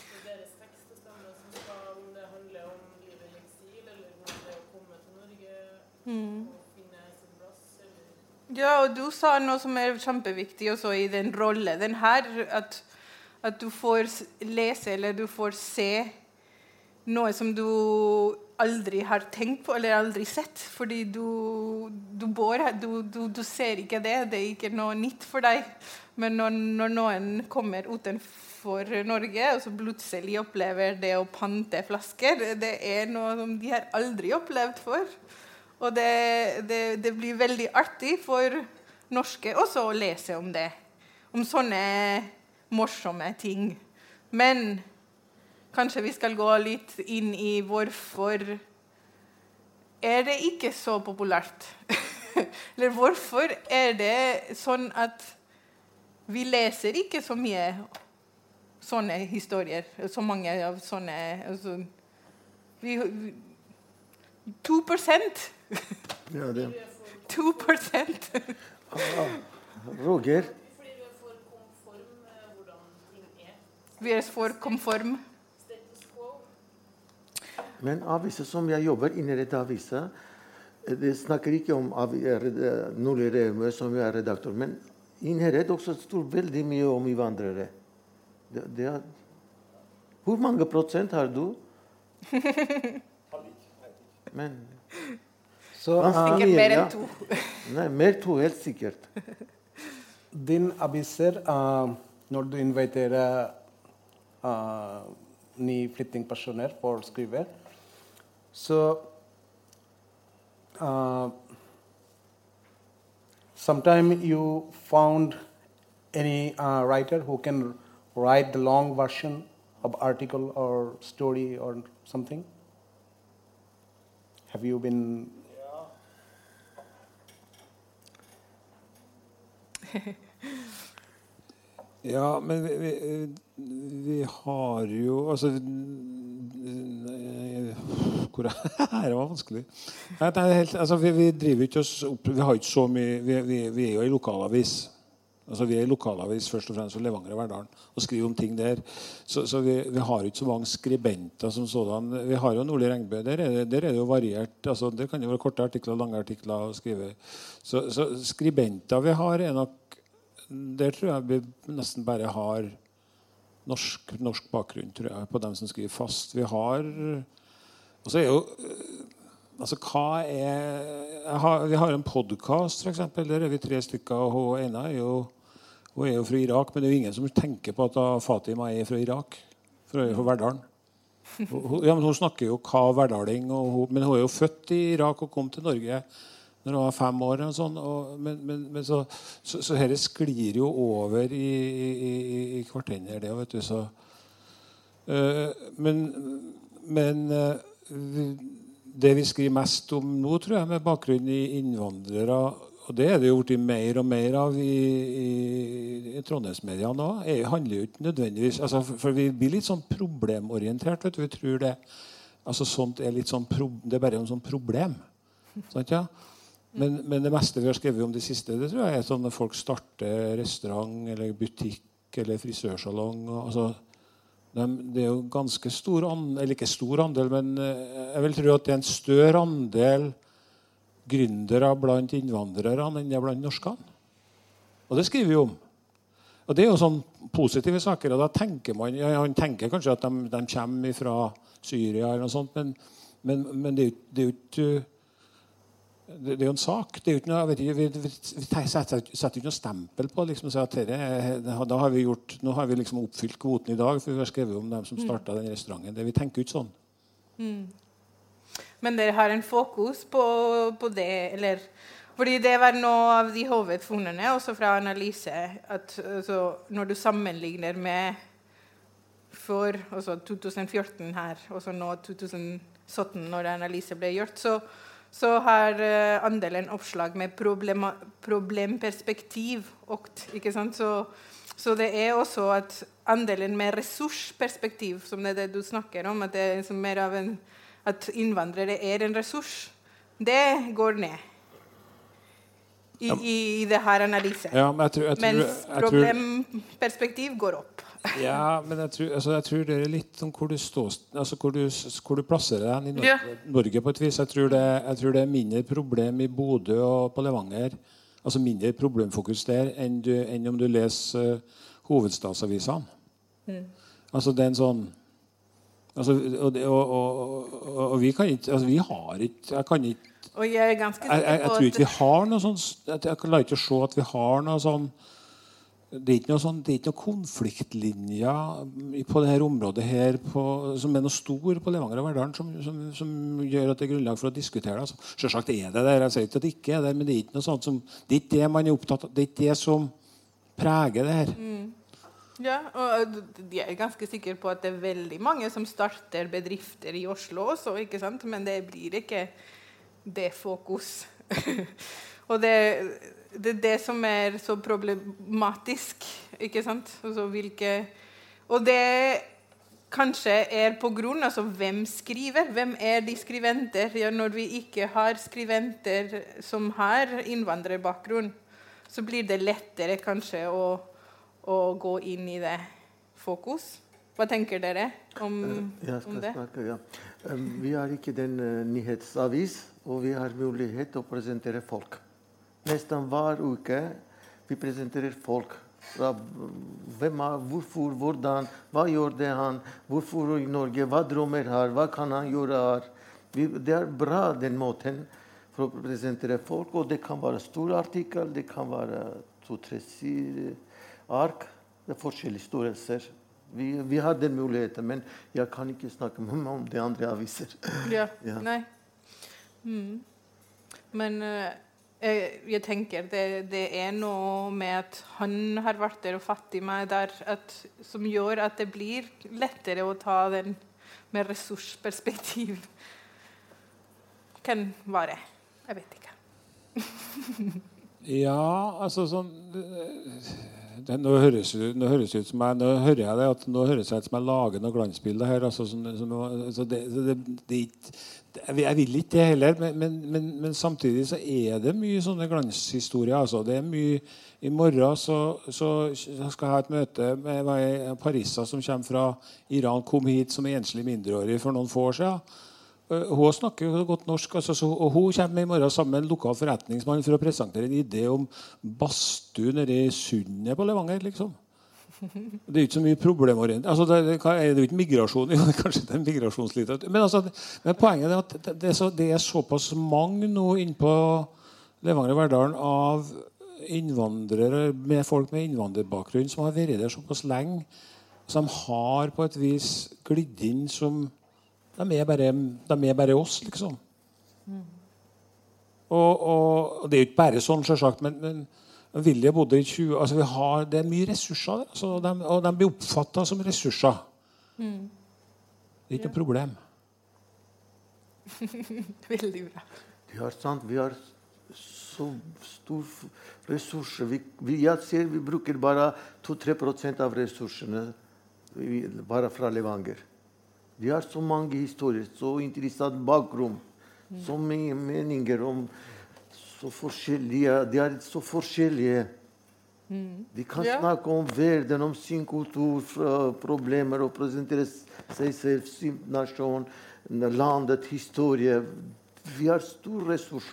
Så deres tekst og stemme som skal, om det handler om livet i eksil, eller om det å komme til Norge Mm. og finne sin plass, eller Ja, og du sa noe som er kjempeviktig også i den rolle. Den her, at, at du får lese eller du får se noe som du aldri har tenkt på eller aldri sett. Fordi du, du, bor, du, du ser ikke det. Det er ikke noe nytt for deg. Men når, når noen kommer utenfor Norge og så plutselig opplever det å pante flasker, det er noe som de har aldri opplevd før. Og det, det, det blir veldig artig for norske også å lese om det. Om sånne morsomme ting. Men kanskje vi skal gå litt inn i hvorfor er det ikke så populært? Eller hvorfor er det sånn at vi leser ikke så mye sånne historier? Så mange av sånne altså, vi, vi, 2 Ja, det. 2 Roger, vi er for konform med hvordan ting er. Vi er for konform. Status quo. men aviser som jeg jobber inni dette avisa, eh, det snakker ikke om red- Nordli Reumø, som jeg er redaktør, men inni her også står veldig mye om innvandrere. Det, det er, hvor mange prosent har du? Men So, Ah. uh, Sikkert mer ja. enn to. Nei, mer to, helt sikkert. din aviser, uh, når du inviterer uh, nye flyttingpersoner for å skrive, så uh, Sometimes you found any uh, writer who can write the long version of article or story or something. Have you been Ja, men vi, vi, vi har jo Altså Hvor er det var vanskelig. Det er helt, altså, vi, vi driver ikke oss opp Vi har ikke så mye Vi, vi, vi er jo i lokalavis. Altså, vi er i lokalavis først og fremst for Levanger og Verdalen og skriver om ting der. Så, så vi, vi har ikke så mange skribenter som sådan. Vi har jo Nordli Regnbø. Der er, det, der er det jo variert. Altså, der kan det være korte artikler, lange artikler å skrive. Så, så skribenter vi har, er nok Der tror jeg vi nesten bare har norsk, norsk bakgrunn tror jeg, på dem som skriver fast. Vi har Og så er jo Altså, hva er har, Vi har en podkast, f.eks. Der er vi tre stykker. Og hun ene er jo, hun er jo fra Irak, men det er jo ingen som tenker på at Fatima er fra Irak. For fra Verdalen. Hun- Ja, men hun snakker jo hva verdaling, hun, men hun er jo født i Irak og kom til Norge når hun var fem år. Og sånn, og, men, men, men så, så, så dette sklir jo over i, i, i, i hverandre, det vet du. Så, Eh, men men eh, det vi skriver mest om nå, tror jeg, med bakgrunn i innvandrere og det er det jo blitt mer og mer av i, i, i Trondheimsmedia nå. Det handler jo ikke nødvendigvis altså, for vi blir litt sånn problemorientert. vet du, Vi tror det altså sånt er litt sånn pro, det er bare en sånn problem. Sant, ja? Men, men det meste vi har skrevet om det siste, det tror jeg er sånn når folk starter restaurant eller butikk eller frisørsalong. Altså, de, det er jo ganske stor andel, eller ikke stor andel, men eh, jeg vil tro at det er en større andel gründere blant innvandrere enn det er blant norskene. Og det skriver vi om. Og det er jo sånn positive saker. Og da tenker man ja, Han tenker kanskje at de, de kommer fra Syria, eller noe sånt, men, men, men det er jo ikke det, det er jo en sak. Det er jo ikke noe, vet ikke, vi, vi, vi setter, ikke noe stempel på liksom, at er- da har vi gjort, nå har vi liksom oppfylt kvoten i dag, for vi har skrevet om dem som starta den restauranten. Det, vi tenker jo ikke sånn. Men dere har en fokus på, på det, eller Fordi det var noe av de hovedfunnene, også fra analyse, at altså, når du sammenligner med for altså 2014 her, og så nå 2017, når analyse ble gjort, så, så har eh, andelen oppslag med problema, problemperspektiv økt. Så, så det er også at andelen med ressursperspektiv, som det er det du snakker om, at, det mer av en, at innvandrere er en ressurs, det går ned. I, i, i det her analysen. Ja, men jeg tror, jeg tror, Mens problemperspektiv går opp. Ja, men jeg tror, altså, jeg tror det er litt om hvor du, står, altså, hvor du, hvor du plasserer deg i Norge, Ja. Norge på et vis. Jeg tror, det, jeg tror det er mindre problem i Bodø og på Levanger. Altså mindre problemfokus der enn, du, enn om du leser uh, hovedstadsavisene. Altså det er en sånn altså, og, og, og, og, og vi kan ikke altså, Vi har ikke Jeg kan ikke Og jeg er ganske jeg, jeg, jeg tror ikke vi har noe sånn Jeg, jeg klarer ikke å se at vi har noe sånn det er ikke noen sånn, noe konfliktlinjer på dette området her på, som er noe stor på Levanger og Verdalen, som, som, som gjør at det er grunnlag for å diskutere det. Altså, Selvsagt er det der. Jeg sier ikke at det ikke er der, men det er ikke noe sånt som, det er ikke det man er opptatt av. Det er ikke det som preger det her. Ja, og jeg er ganske sikker på at det er veldig mange som starter bedrifter i Oslo også, ikke sant? men det blir ikke det fokus. og det, det er det som er så problematisk, ikke sant? Altså, hvilke, og det kanskje er på grunn altså, hvem skriver. Hvem er de skriventer? Ja, når vi ikke har skriventer som har innvandrerbakgrunn, så blir det lettere kanskje å å gå inn i det fokus. Hva tenker dere om, Jeg om det? snakke, ja. Um, Vi har ikke den uh, nyhetsavis, og vi har mulighet til å presentere folk. Nesten hver uke vi presenterer folk. Hvem er, hvorfor, hvordan, hva gjør det han, hvorfor i Norge, hva drømmer han, hva kan han gjøre her. Det er bra den måten for å presentere folk, og det kan være stor artikkel, det kan være to-tre sider ark. Det er forskjellige størrelser. Vi, vi har den muligheten, men jeg kan ikke snakke med meg om de andre aviser. Ja. Ja. Nei. Mm. Men eh, jeg, jeg tenker det, det er noe med at han har vært der og fattig meg der, at, som gjør at det blir lettere å ta den med ressursperspektiv. Kan være. Jeg vet ikke. Ja, altså sånn det, nå, høres, nå høres ut som jeg, nå hører jeg det at nå høres det ut som jeg lager noe glansbilde her. Altså, sånn, så nå- så det, så det, det, jeg vil- ikke det heller, men, men, men, men samtidig så er det mye sånne glanshistorier. Altså. Det er mye, I morgen så, så skal jeg ha et møte med ei parissa som kommer fra Iran, kom hit som enslig mindreårig for noen få år siden. Eh, Hun snakker jo godt norsk, altså, så, og hun kommer i morgen sammen med en lokal forretningsmann for å presentere en idé om badstue nede i Sundet på Levanger. liksom. Det er jo ikke så mye problemorientert. Altså, det, det, det, er jo ikke migrasjon? Jo, kanskje det er migrasjonslitteratur. Men, altså, men poenget er at det, det, er så, det er såpass mange nå innpå Levanger og Verdalen av innvandrere med folk med innvandrerbakgrunn som har vært der såpass lenge, som har på et vis glidd inn som de er bare, de er bare oss, liksom. Og, og, og det er jo ikke bare sånn, sjølsagt, men, men Vilje bodde i 20 altså vi har, Det er mye ressurser der, altså, og, de, og de blir oppfatta som ressurser. Det er ikke noe problem. Veldig bra. Det er sant. Vi har så stor ressurser. Vi, vi, jeg ser vi bruker bare 2-3 av ressursene vi- bare fra Levanger. Vi har så mange historier, så interessant bakgrunn, så mye meninger om så forskjellige De er så forskjellige. De kan Ja. snakke om verden, om sin kultur, problemer og presentere seg selv, sin nasjon, landet, historie. Vi har stor ressurs.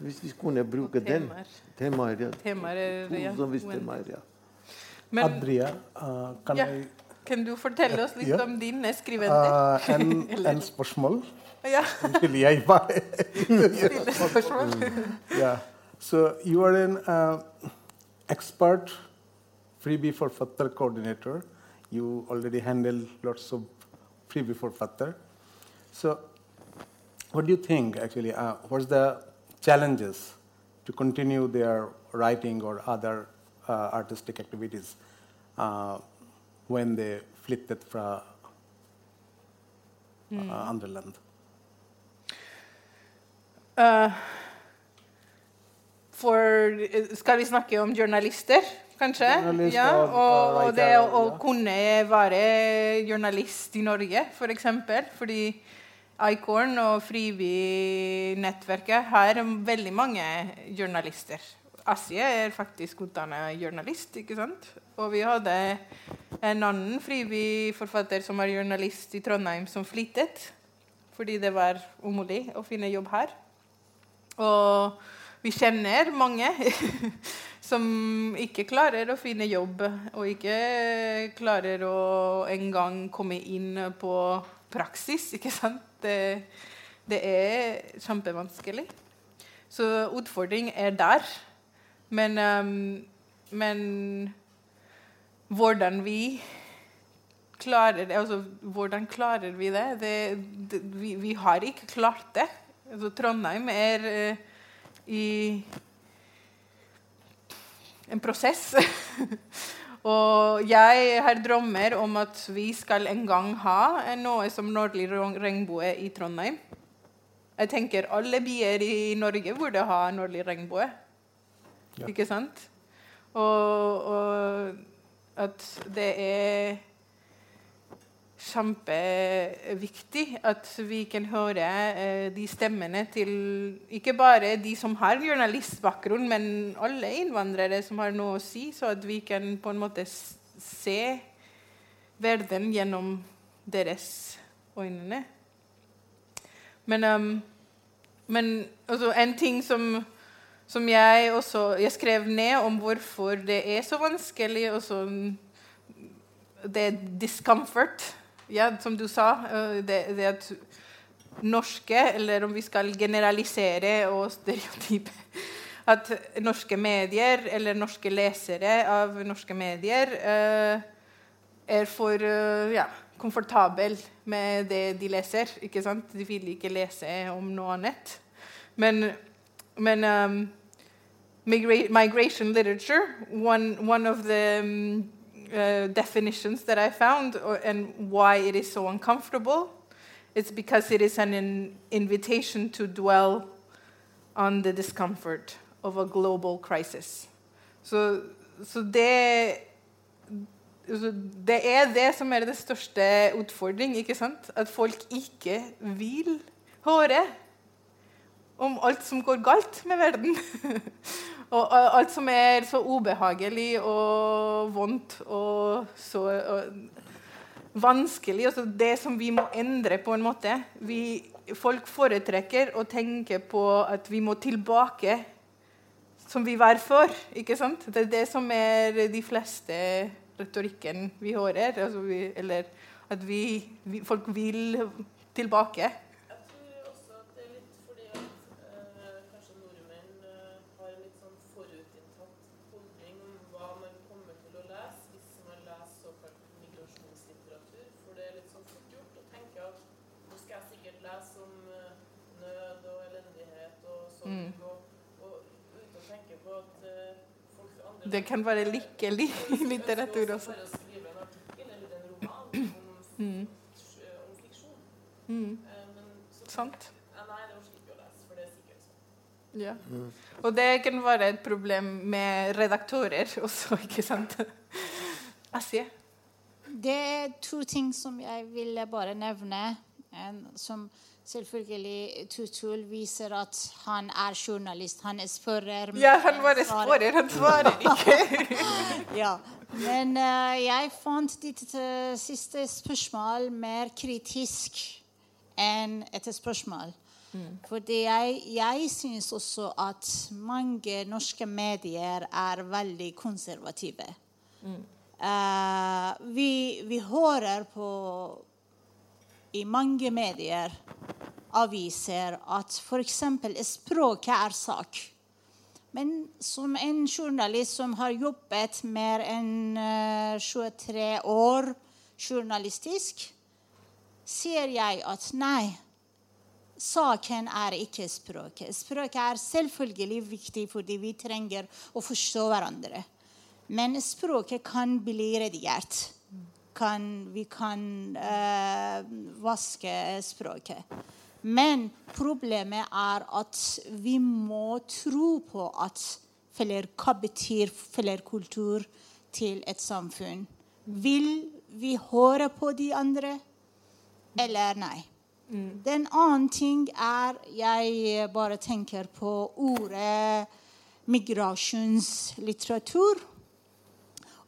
Hvis vi kunne bruke den temaer. temaer, ja. Temaer er ja, temaer, ja. Men Adria, uh, kan ja, jeg kan du fortelle oss litt Ja. om din skrivende? uh, en, en spørsmål? Jeg bare stille. Yeah. So you are an uh, expert freebie for Fattar coordinator. You already handle lots of freebie for Fattar. So what do you think actually? Uh, what's the challenges to continue their writing or other uh, artistic activities uh, when they flyttet fra uh, andre land. Eh, for Skal vi snakke om journalister, kanskje? Journalist ja, og- og, og og det å ja. kunne være journalist i Norge, f.eks. For eksempel, fordi Icorn og Frivi-nettverket har veldig mange journalister. Asie er faktisk utdannet journalist, ikke sant? Og vi hadde en annen Frivi-forfatter som var journalist i Trondheim, som flyttet fordi det var umulig å finne jobb her. Og vi kjenner mange som ikke klarer å finne jobb, og ikke klarer å engang komme inn på praksis. ikke sant? Det, det er kjempevanskelig. Så utfordring er der. Men, um, men hvordan vi klarer det, altså, hvordan klarer vi det? det, det vi, vi har ikke klart det. Altså, Trondheim er eh, i en prosess. Og jeg har drømmer om at vi skal en gang ha noe som Nordlig regnbue i Trondheim. Jeg tenker alle byer i Norge burde ha Nordlig regnbue. Ja. Ikke sant? Og, og at det er kjempeviktig at vi kan høre eh, de stemmene til ikke bare de som har journalistbakgrunn, men alle innvandrere som har noe å si, så at vi kan på en måte se verden gjennom deres øyne. Men, um, men altså, en ting som, som jeg også Jeg skrev ned om hvorfor det er så vanskelig og sånn det er discomfort, ja, som du sa. øh, Det, det at norske, eller om vi skal generalisere og stereotype At norske medier, eller norske lesere av norske medier, øh, er for øh, ja, komfortabel med det de leser. ikke sant? De vil ikke lese om noe annet. Men, men um, migra migration literature, one, one of the um, uh, definitions that I found and why it is so uncomfortable, it's because it is an in- invitation to dwell on the discomfort of a global crisis. Så, så det Det er det som er det største utfordring, ikke sant? At folk ikke vil høre om alt som går galt med verden. og alt som er så ubehagelig og vondt og så og vanskelig. Altså det som vi må endre på en måte. Vi, folk foretrekker å tenke på at vi må tilbake som vi var før. ikke sant? Det er det som er de fleste retorikken vi hører. Altså vi, eller at vi, vi, folk vil tilbake. Jeg tror også at det er litt fordi at eh, kanskje nordmenn eh, har en litt sånn forutinntatt holdning om hva man kommer til å lese hvis man leser såkalt migrasjonslitteratur. For det er litt sånn fort gjort å tenke at nå skal jeg sikkert lese om eh, nød og elendighet og sorg, Mm. og, og uten å tenke på at eh, folk fra andre Det kan være lykkelig litteratur også. Mm. Mm. Eh, men så Sant. Ja, sånn. Ja. Og det kan være et problem med redaktører også, ikke sant? Asie? Det er to ting som jeg ville bare nevne. En, som selvfølgelig Tutul viser at han er journalist. Han spørrer Ja, han bare spørrer, han svarer ikke. Ja. Men uh, jeg fant ditt uh, siste spørsmål mer kritisk enn et spørsmål. Fordi jeg, jeg syns også at mange norske medier er veldig konservative. Eh, vi, vi hører på i mange medier, aviser, at f.eks. språket er sak. Men som en journalist som har jobbet mer enn eh, 23 år journalistisk, sier jeg at nei, saken er ikke språket. Språket er selvfølgelig viktig fordi vi trenger å forstå hverandre. Men språket kan bli redigert. Kan, vi kan uh, vaske språket. Men problemet er at vi må tro på at hva betyr flerkultur til et samfunn. Vil vi høre på de andre, eller nei? Den annen ting er Jeg bare tenker på ordet migrasjonslitteratur.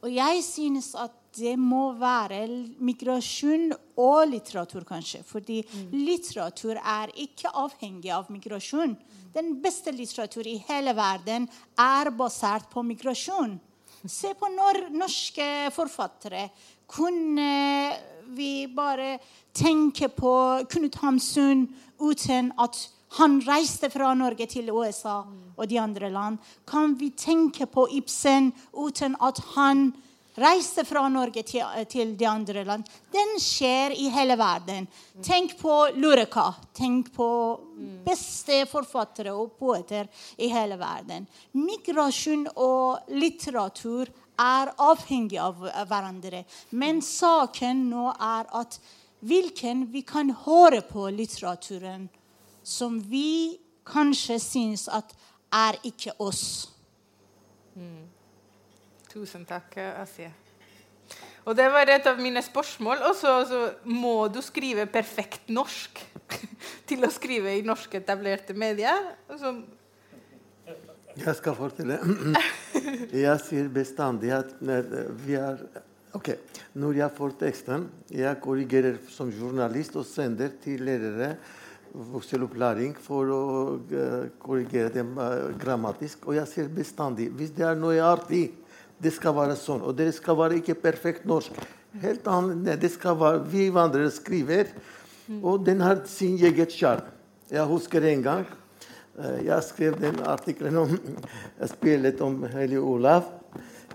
Og jeg synes at det må være migrasjon og litteratur, kanskje. Fordi litteratur er ikke avhengig av migrasjon. Den beste litteratur i hele verden er basert på migrasjon. Se på når norske forfattere. Kunne vi bare tenke på Knut Hamsun uten at han reiste fra Norge til USA og de andre land? Kan vi tenke på Ibsen uten at han reiste fra Norge til, til de andre land? Den skjer i hele verden. Tenk på Lureka. Tenk på beste forfattere og poeter i hele verden. Migrasjon og litteratur er avhengig av hverandre. Men saken nå er at hvilken vi kan høre på litteraturen som vi kanskje syns at er ikke oss. Tusen takk, Asie. Og det var et av mine spørsmål. Og så må du skrive perfekt norsk til å skrive i norske etablerte medier. Og Jeg skal fortelle. Jeg sier bestandig at når vi er Ok, Når jeg får teksten, jeg korrigerer som journalist og sender til lærere voksenopplæring for å eh, korrigere dem eh, grammatisk. Og jeg sier bestandig hvis det er noe artig, det skal være sånn. Og det skal være ikke perfekt norsk. Helt annet, Det skal være Vi vandrere skriver, og den har sin eget sjarm. Jeg husker en gang eh, jeg skrev den artikkelen om spillet om Hellig Olav.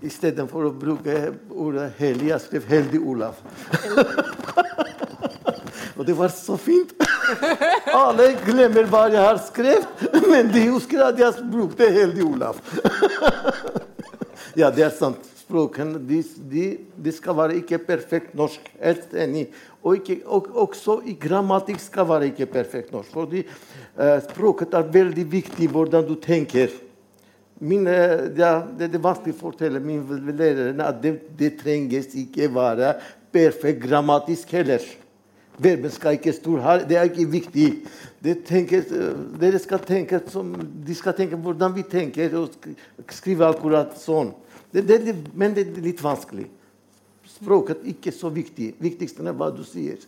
Istedenfor å bruke ordet 'hellig', jeg skrev 'heldig Olav'. og det var så fint. Alle glemmer hva jeg har skrevet, men de husker at jeg brukte 'heldig Olav'. Ja, det er sant. Språken de, de, de skal være ikke perfekt norsk. Helt enig. Og, ikke, og også i grammatikk skal være ikke perfekt norsk. Fordi eh, språket er veldig viktig hvordan du tenker. Min, ja, det er vanskelig å fortelle mine lærere at det, det trenges ikke være perfekt grammatisk heller. Verben skal ikke stå her. Det er ikke viktig. Det tenker, dere skal tenke som, de skal tenke hvordan vi tenker, og skrive akkurat sånn. Det, det, det, men det er litt vanskelig. Språket er ikke så viktig. Viktigst er hva du sier,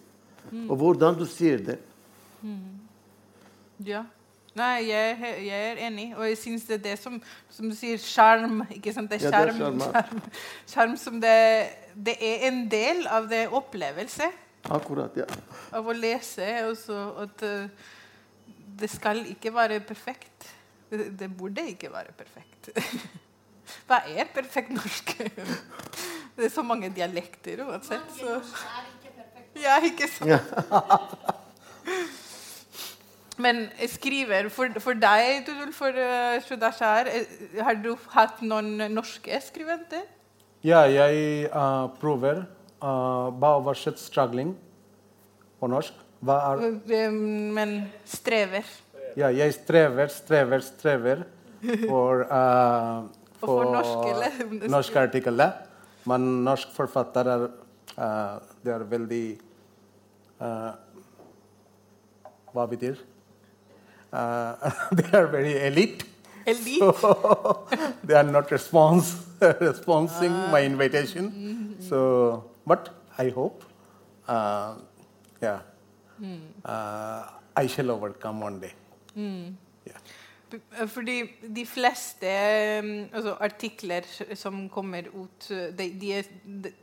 og hvordan du sier det. Ja. Nei, jeg, jeg er enig. Og jeg syns det er det som, som du sier, sjarm. Ikke sant? Det er Ja, sjarm. sjarm som det Det er en del av det opplevelse Akkurat, ja. av å lese. Og så at eh, det skal ikke være perfekt. Det, det burde ikke være perfekt. Hva er perfekt norsk? Det er så mange dialekter uansett. Så. Ja, ikke sant? Men skriver For, for deg, Tudul, for uh, Shudashar, eh, har du hatt noen norske skriventer? Ja, jeg uh, prøver uh, hva oversett struggling på norsk. Hva er, Eh, Men strever. ja, jeg strever, strever, strever for, uh, Og for norsk, eller? norske artikler. Men norsk forfatter er, uh, det er veldig uh, Hva betyr uh, They are very elite. Elite? So they are not response, responding my invitation. So, but I hope, uh, yeah, uh, I shall overcome one day. Yeah. B- Fordi de fleste eh, altså, artikler som kommer ut, eh, de, de er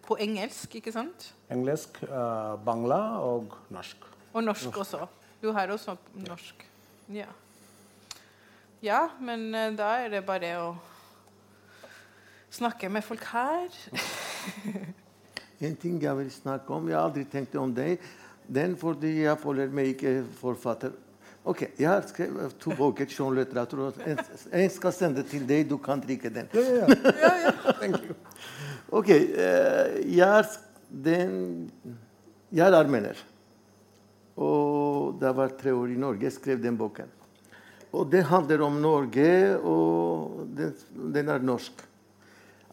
på engelsk, ikke sant? Engelsk, uh, Bangla og norsk. Og norsk også. Du har også norsk. Ja. Ja, men eh, da er det bare å snakke med folk her. En ting jeg vil snakke om, jeg har aldri tenkt om det. Den fordi jeg føler meg ikke forfatter. Ok, Jeg har skrevet to bøker og En, en skal sende til deg. Du kan drikke den. Ja, ja, ja. Thank you. Ok, eh, jeg, er, den, jeg er armener. Og da var tre år i Norge, jeg skrev den boken. Og det handler om Norge, og den, den er norsk.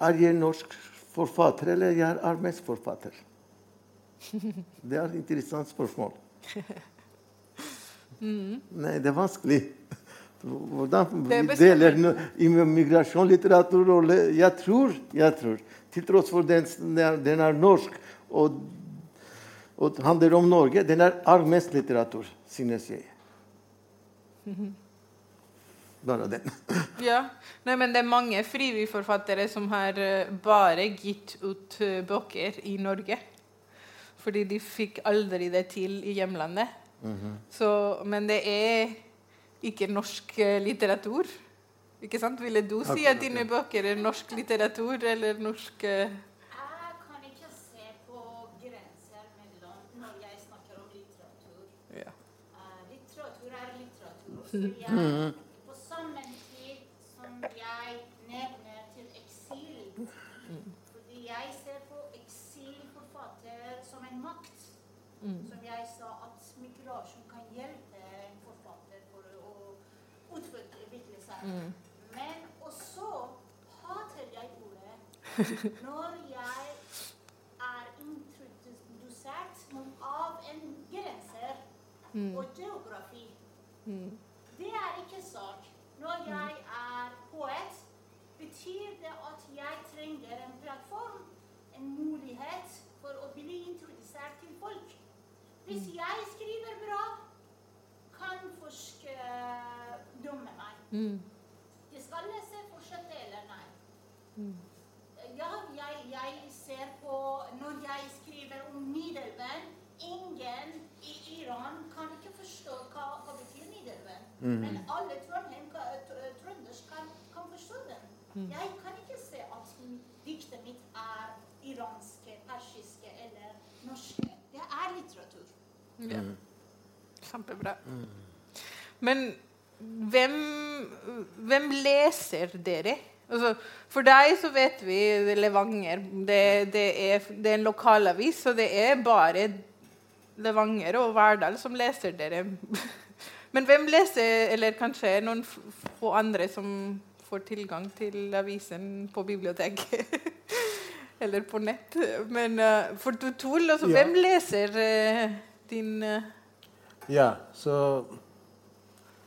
Er jeg norsk forfatter, eller jeg er armensk forfatter? Det er et interessant spørsmål. Nei, det er vanskelig. Hvordan vi deler no- i migrasjon, litteratur og Jeg tror, jeg tror, til tross for den, den, er, den norsk og, og handler om Norge, den er armensk litteratur, synes jeg. Bare den. Ja. Nei, men det er mange frivilligforfattere som har eh, bare gitt ut eh, bøker i Norge. Fordi de fikk aldri det til i hjemlandet. Så, men det er ikke norsk eh, litteratur. Ikke sant? Ville du si at dine bøker er norsk litteratur eller norsk eh, Jeg kan ikke se på grenser mellom når jeg snakker om litteratur. ja. Eh, litteratur er litteratur. Så jeg, på samme tid som jeg nevner til eksil Fordi jeg ser på eksilforfatter som en makt. Som jeg sa at migrasjon kan hjelpe en forfatter for å seg. Men også hater jeg ordet når jeg er introdusert av en grenser og geografi. Det er ikke sak. Når jeg er poet, betyr det at jeg trenger en plattform, en mulighet for å bli introdusert til folk. Hvis jeg skriver bra, kan folk dumme dømme meg. De skal lese fortsette eller nei. Ja, jeg, jeg ser på Når jeg skriver om Nidelven Ingen i Iran kan ikke forstå hva, hva betyr Nidelven. Men alle Trondheim, ka- kan, kan forstå den. Jeg kan ikke se at diktet mitt er iranske, persiske eller norske. Det er litteratur. Ja. Kjempebra. Men hvem, hvem leser dere? Altså, for deg så vet vi er Levanger. Det, det, er, det er en lokalavis, så det er bare Levanger og Verdal som leser dere. Men hvem leser, eller kanskje noen få andre som får tilgang til avisen på biblioteket? eller på nett. Men uh, for Totol, altså, Ja. hvem leser uh, din Ja, så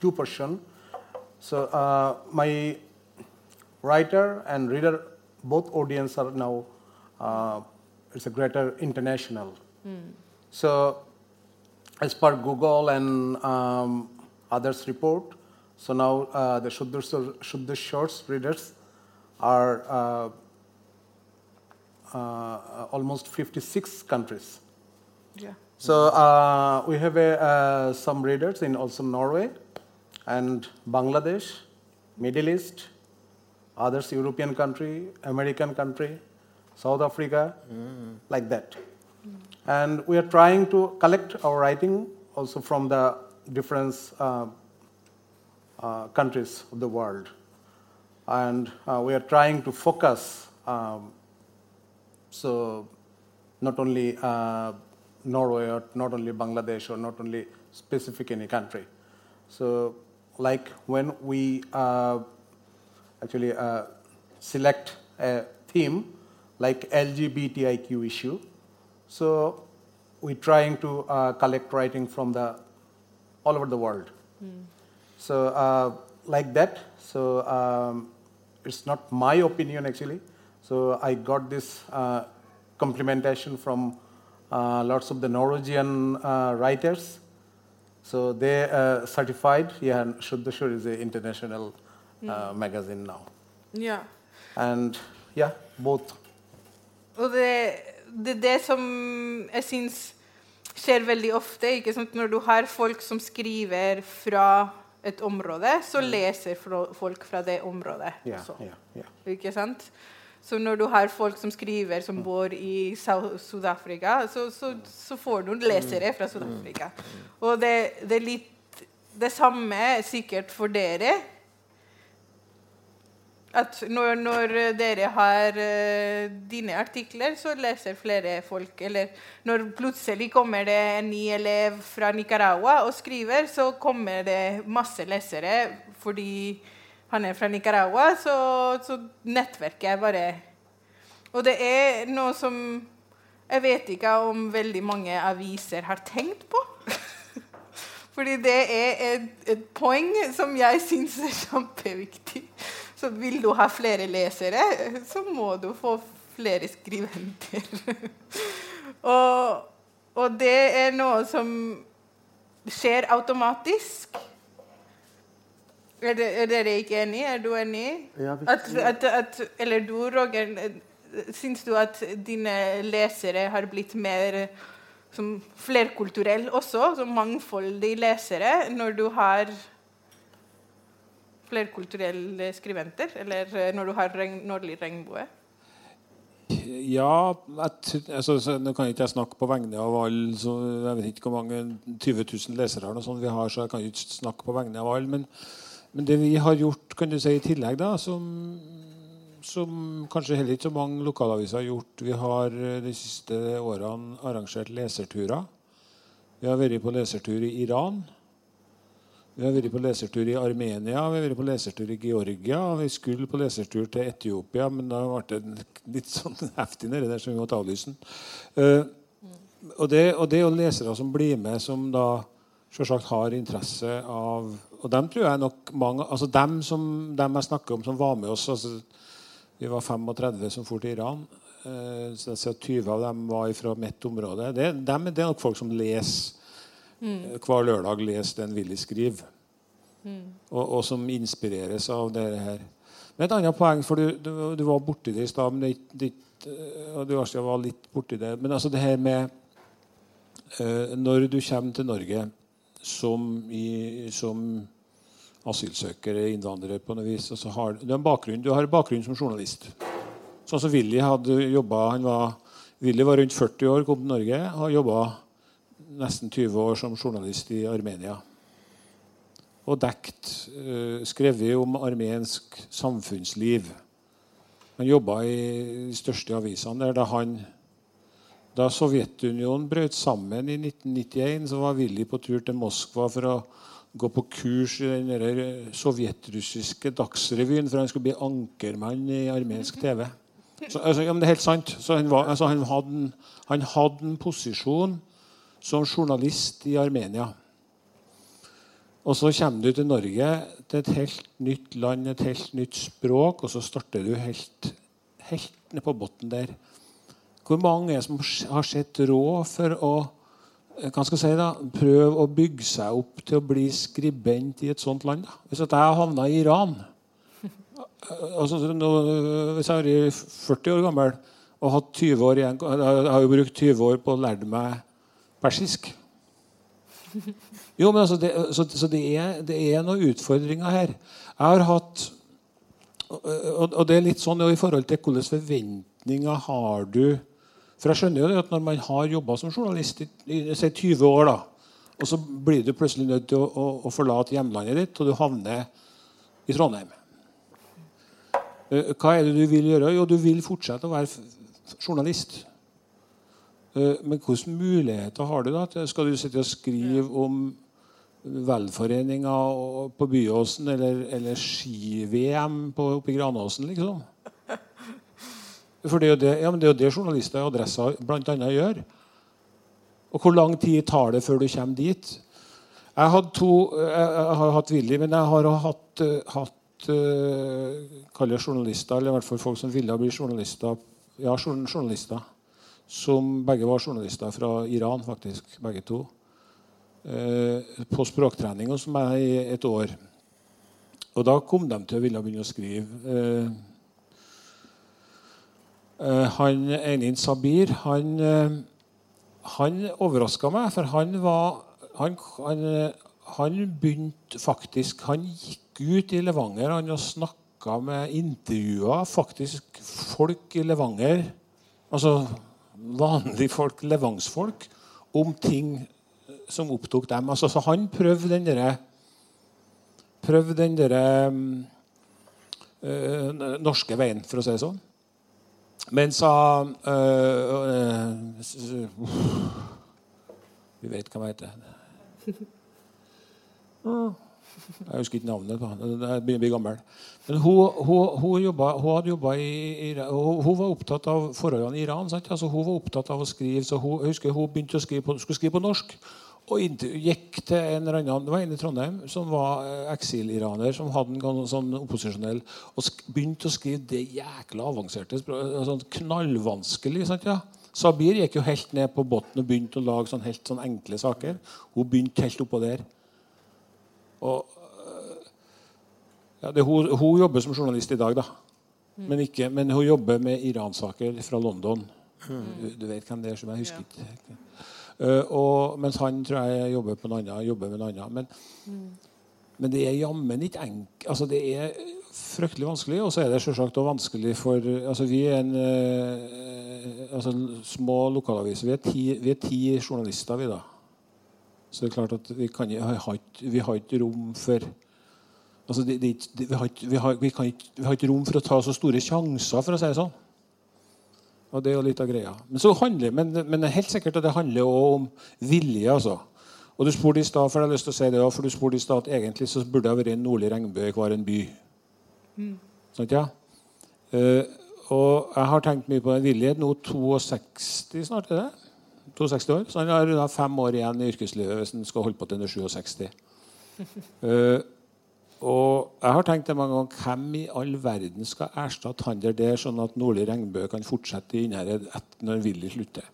so personer. person. So uh, my writer and reader, both audience are now, uh, it's a greater international. So as per Google and um, others report, so now uh, the Shuddha, Shorts readers are uh, uh, almost 56 countries. Ja. So uh, we have a, uh, some readers in also Norway and Bangladesh, Middle East, others European country, American country, South Africa, like that. And we are trying to collect our writing also from the different uh, uh, countries of the world. And uh, we are trying to focus um, so not only uh, Norway or not only Bangladesh or not only specific any country. So like when we uh, actually uh, select a theme like LGBTIQ issue, so we're trying to uh, collect writing from the all over the world. So uh, like that. So um, it's not my opinion actually. So I got this uh, complimentation from uh, lots of the Norwegian uh, writers. So they uh, certified. Yeah, and is an international uh, magazine now. ja. And yeah, both. Og det, det er det som jeg syns skjer veldig ofte. ikke sant? Når du har folk som skriver fra et område, så leser folk fra det området Yeah, yeah, yeah. Ikke sant? Så når du har folk som skriver som bor i Sør-Afrika, så, så, så får du lesere fra Sør-Afrika. Og det, det er litt det samme sikkert for dere. At når, når dere har uh, dine artikler, så leser flere folk. Eller når plutselig kommer det en ny elev fra Nicaragua og skriver, så kommer det masse lesere fordi han er fra Nicaragua. Så, så nettverket er bare Og det er noe som jeg vet ikke om veldig mange aviser har tenkt på. Fordi det er et, et poeng som jeg syns er kjempeviktig. Så vil du ha flere lesere, så må du få flere skriventer. og, og det er noe som skjer automatisk. Er, det, er dere ikke enig? Er du enig? Ja, at, at, at, eller du, Roger, syns du at dine lesere har blitt mer som flerkulturell også, som mangfoldige lesere, når du har flerkulturelle skriventer? eller eh, når du har regn, Nordlig regnbue? Ja, altså, så, Nå kan jeg ikke jeg snakke på vegne av alle. så Jeg vet ikke hvor mange 20 000 lesere vi har, så jeg kan ikke snakke på vegne av alle. Men, men det vi har gjort kan du si, i tillegg, da, som, som kanskje heller ikke så mange lokalaviser har gjort Vi har eh, de siste årene arrangert leserturer. Vi har vært på lesertur i Iran. Vi har vært på lesertur i Armenia, vi har vært på lesertur i Georgia. Vi skulle på lesertur til Etiopia, men da ble det litt sånn heftig nedi der, så vi måtte avlyse den. Uh, og, det, er jo lesere som blir med, som da selvsagt har interesse av Og dem tror jeg nok mange altså dem, som, dem jeg snakker om, som var med oss altså, Vi var 35 som for til Iran. Uh, så jeg ser at 20 av dem var fra mitt område. Det, dem, det er nok folk som leser eh, hver lørdag leser den Willy skriver. Og, og som inspireres av det her. Men et annet poeng, for du, du, du var borti det i stad, eh, og du var litt borti det. Men altså det her med uh, Når du kommer til Norge som, i, som asylsøker eller innvandrer på noe vis, og så har du, bakgrunn, du har bakgrunn som journalist. Sånn som Willy hadde jobba han var, Willy var rundt 40 år, kom til Norge har jobba nesten 20 år som journalist i Armenia. Og dekt, eh, skrevet om armensk samfunnsliv. Han jobba i de største avisene der. Da, han, da Sovjetunionen brøt sammen i 1991, så var Willy på tur til Moskva for å gå på kurs i den der sovjetrussiske dagsrevyen, for han skulle bli ankermann i armensk TV. Så, altså, ja, det er helt sant. Så han, var, altså, han, hadde han hadde en posisjon som journalist i Armenia. Og så kommer du til Norge, til et helt nytt land, et helt nytt språk, og så starter du helt, helt ned på bunnen der. Hvor mange er det som har sett råd for å hva skal jeg si da, prøve å bygge seg opp til å bli skribent i et sånt land? Da? Hvis at jeg havna i Iran altså, nå, Hvis jeg er 40 år gammel og hatt 20 år igjen Jeg har jo brukt 20 år på å lære meg persisk. Jo, men altså, det, så, så det, er, det er noen utfordringer her. Jeg har hatt og, og det er litt sånn i forhold til hvilke forventninger har du For jeg skjønner jo det at når man har jobba som journalist i, i si 20 år, da, og så blir du plutselig nødt til å, å, å forlate hjemlandet ditt, og du havner i Trondheim. Eh, Hva er det du vil gjøre? Jo, du vil fortsette å være journalist. Eh, Men hvilke muligheter har du da? Skal du sitte og skrive om velforeninger på Byåsen eller, eller ski-VM oppe i Granåsen, liksom? For det er jo det, ja, men det, er det journalister i Adressa annet gjør. Og hvor lang tid tar det før du kommer dit? Jeg, hadde to, jeg, jeg har hatt Willy, men jeg har hatt, eh, hatt uh, journalister, eller i hvert fall folk som ville bli journalister, ja, journalister, som begge var journalister fra Iran, faktisk, begge to, eh, på språktrening hos meg i et år. Og da kom de til å ville begynne å skrive. Eh, eh, han Einin Sabir han, han overraska meg, for han var han, han, han begynte faktisk Han gikk ut i Levanger han og snakka med intervjua faktisk folk i Levanger, altså vanlige folk, levangsfolk, om ting som opptok dem. Altså, så han prøvde den derre prøvde den derre eh, norske veien, for å si det sånn. Men sa øh, øh, Vi vet hva han heter. Jeg husker ikke navnet på henne. Jeg begynner å bli gammel. Men hun, hun, hun, jobbet, hun hadde i Iran. Hun, var opptatt av forholdene i Iran. Altså, hun var opptatt av å skrive, så hun, jeg husker hun begynte å skrive på, skulle skrive på norsk. Og gikk til en eller annen Det var en i Trondheim som var eh, eksiliraner, som hadde en sånn opposisjonell Og begynte å skrive det jækla avanserte språket. Sånn knallvanskelig. Sant, ja? Sabir gikk jo helt ned på bunnen og begynte å lage sånn helt sånn enkle saker. Hun begynte helt oppå der. Og ja, det, hun, hun jobber som journalist i dag, da. Men, ikke, men hun jobber med Iran-saker fra London. Du, du vet hvem det er, som jeg husker ikke. Eh, og, mens han tror jeg jobber, på en annen, jobber med noe annet. Men, men det er jammen ikke enkelt. Altså, det er fryktelig vanskelig. Og så er det selvsagt også vanskelig for altså, Vi er en uh, altså, små lokalavis. Vi er, ti, vi er ti journalister, vi, da. Så det er klart at vi, kan, ikke- har, ikke, vi har ikke rom for altså det, det, det, vi, har vi, har, vi, kan ikke, vi har ikke rom for å ta så store sjanser, for å si det sånn. Og det er jo litt av greia. Men, så handler, men, men helt sikkert at det handler også om vilje. altså. Og du spurte i stad for jeg har lyst til å si det også, for du spurte i stad at egentlig så burde det ha vært en nordlig regnbue i hver en by. Sant, ja? Uh, og jeg har tenkt mye på den vilje. Nå 62 snart, er det? 62 år. Så han har fem år igjen i yrkeslivet hvis han skal holde på til han er 67. Eh, og jeg har tenkt det mange ganger hvem i all verden skal erstatte han der der, sånn at Nordlig regnbue kan fortsette i Innherred når Willy slutter?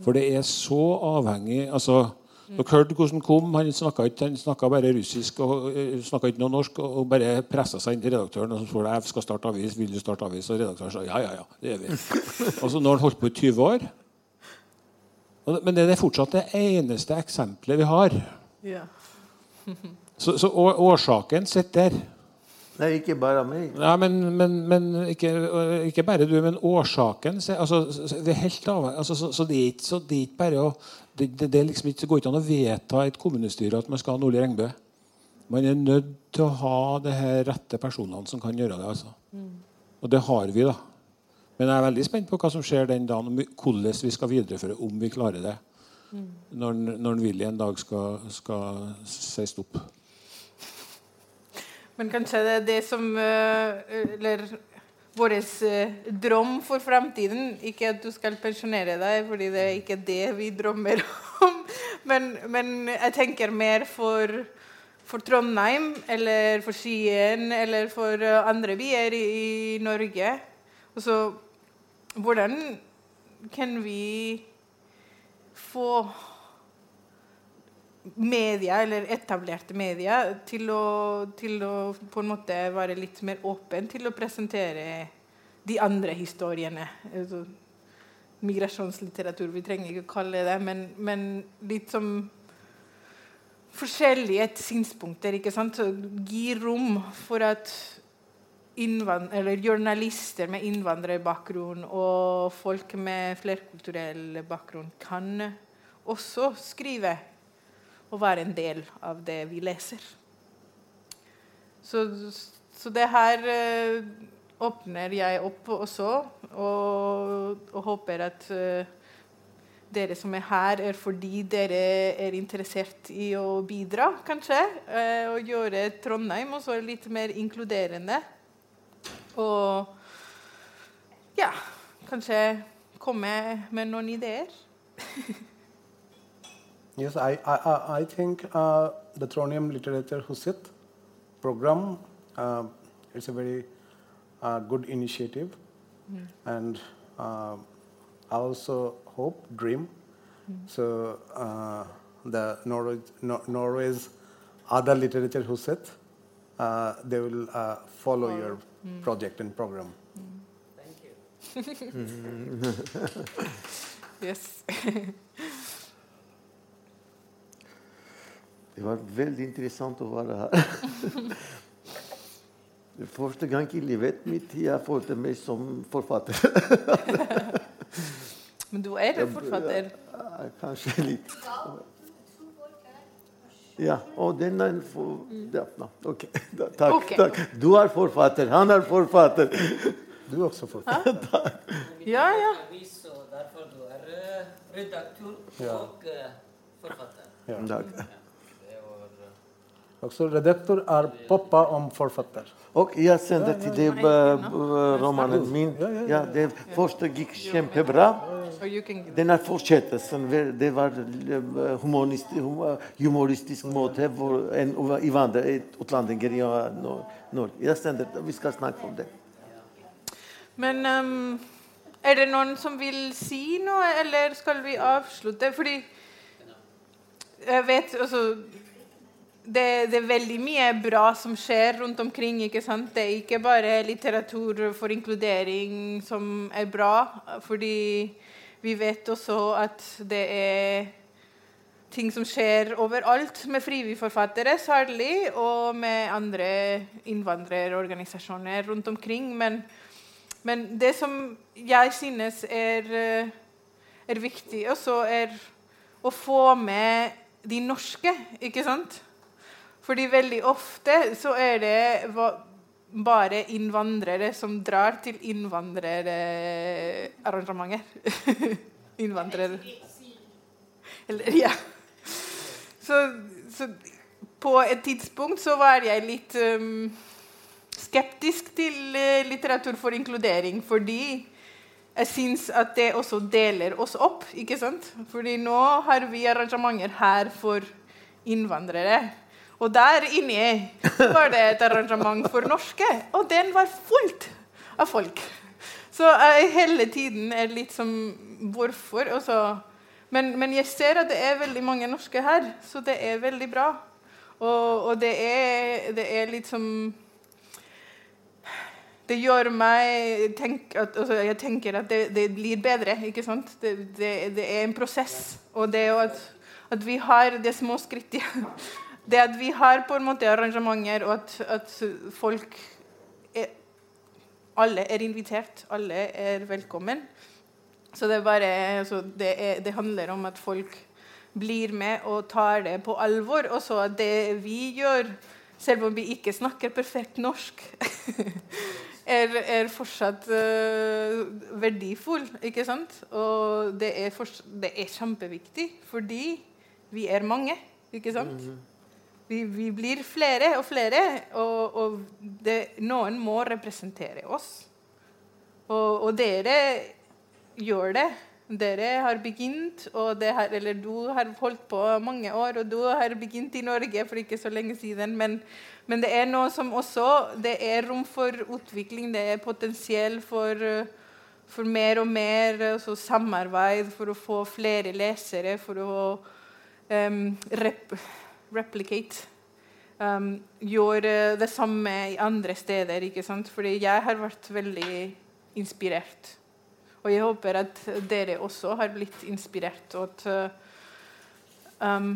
For det er så avhengig altså, Dere hørte hvordan han kom. Han snakka ikke, han snakket bare russisk og snakka ikke noe norsk. Og, bare pressa seg inn til redaktøren og så spurte jeg skal starte avis. Vil du starte avis? Og redaktøren sa ja, ja, ja. det gjør vi. og så når han holdt på i 20 år Men det er fortsatt det eneste eksempelet vi har. Ja. Så, så å- årsaken sitter der. Nei, ikke bare meg. Nei, men, men, men ikke, ikke bare du, men årsaken altså, så- så- det er helt av, altså, så, så, det er ikke, så det er ikke bare å det, det, det, liksom ikke, det går ikke an å vedta i et kommunestyre at man skal ha nordlig regnbø Man er nødt til å ha det her rette personene som kan gjøre det. altså. Og det har vi, da. Men jeg er veldig spent på hva som skjer den dagen, hvordan vi skal videreføre, om vi klarer det. Når, når Willy en dag skal, skal si stopp. Men kanskje det er det som eh, Eller vår eh, drøm for fremtiden. Ikke at du skal pensjonere deg, fordi det er ikke det vi drømmer om. Men, men jeg tenker mer for, for Trondheim eller for Skien eller for eh, andre byer i, i Norge. Og hvordan kan vi få media, eller etablerte media, til å, til å på en måte være litt mer åpen til å presentere de andre historiene. Altså, migrasjonslitteratur, vi trenger ikke å kalle det men, men litt som forskjellige synspunkter. ikke sant? Så Gi rom for at journalister med innvandrerbakgrunn og folk med flerkulturell bakgrunn kan også skrive og være en del av det vi leser. Så, så det her eh, åpner jeg opp også, og, og håper at eh, dere som er her, er fordi dere er interessert i å bidra, kanskje. eh, og gjøre Trondheim også litt mer inkluderende. Og ja, kanskje komme med noen ideer. Yes, I, I, I- I think uh, the Tronium Literature Husit program uh, it's a very uh, good initiative, and uh, I also hope dream. So uh, the Norway, Nor- Norway's other literature Husit, uh, they will uh, follow your project and program. Thank you. yes. Det var veldig interessant å være her. Det er første gang i livet mitt jeg følte meg som forfatter. Men du er en forfatter. Ja, Kanskje litt. Ja, og den er for... Ja, no, ok, da, takk, okay. takk. Du er forfatter, han er forfatter. Du er også forfatter. takk. Ja, ja. Derfor du er eh, redaktør og eh, forfatter. Ja. Takk. Eh, Også redaktør er pappa om forfatter. Og jeg sender til deg eh, romanen min. Ja, det første gikk kjempebra. Den er fortsettelsen. Det var eh, humoristisk, måte for en utlendinger i eh, Norge. Jeg sender, vi skal snakke om det. Men um, er det noen som vil si noe, eller skal vi avslutte? Fordi jeg vet altså det, det er veldig mye bra som skjer rundt omkring. ikke sant? Det er ikke bare litteratur for inkludering som er bra. Fordi vi vet også at det er ting som skjer overalt med frivillforfattere særlig, og med andre innvandrerorganisasjoner rundt omkring. Men, men det som jeg synes er, eh, er viktig, også er å få med de norske, ikke sant? Fordi veldig ofte så er det bare innvandrere som drar til innvandrerarrangementer. Innvandrere. Eller, ja. Så, så på et tidspunkt så var jeg litt um, skeptisk til eh, litteratur for inkludering, fordi jeg syns at det også deler oss opp. ikke sant? Fordi nå har vi arrangementer her for innvandrere. Og der inne var det et arrangement for norske, og den var fullt av folk. Så jeg hele tiden er litt som Hvorfor? Men, men jeg ser at det er veldig mange norske her, så det er veldig bra. Og, og det, er, det er litt som det gjør meg tenk at, altså, Jeg tenker at det, det blir bedre. ikke sant? Det, det, det er en prosess. Og det er at, at vi har de små skritt Det at vi har på en måte arrangementer, og at, at folk er, Alle er invitert. Alle er velkommen. Så det, er bare, altså, det, er, det handler om at folk blir med og tar det på alvor. Og så at det vi gjør, selv om vi ikke snakker perfekt norsk, er, er fortsatt uh, verdifull. Ikke sant? Og det er, det er kjempeviktig fordi vi er mange. Ikke sant? Vi, vi blir flere og flere, og, og det, noen må representere oss. Og, og dere gjør det. Dere har begynt, har, eller du har holdt på mange år, og du har begynt i Norge for ikke så lenge siden. Men, men det er noe som også Det er rom for utvikling, det er potensiell for, for mer og mer altså samarbeid, for å få flere lesere, for å um, rep, replicate. Um, gjøre det samme i andre steder. ikke sant? Fordi jeg har vært veldig inspirert. Og jeg håper at dere også har blitt inspirert, og at uh, um,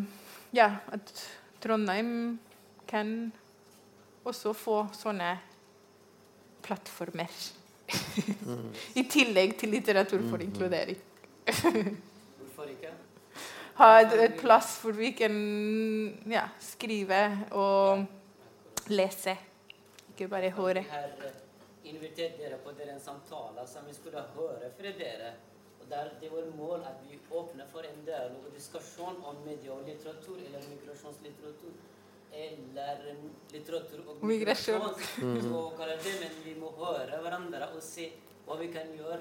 ja, at Trondheim kan også få sånne plattformer. I tillegg til litteratur for inkludering. Hvorfor ikke? Ha et, et plass hvor vi kan ja, skrive og lese. Ikke bare høre. Vi har eh, invitert dere på dere en samtale som vi skulle høre fra dere. Og der det var mål at vi åpner for en dialog og diskusjon om media og litteratur, eller migrasjonslitteratur. Eller mm, litteratur og Migrasjon. det, men vi må høre hverandre og se hva vi kan gjøre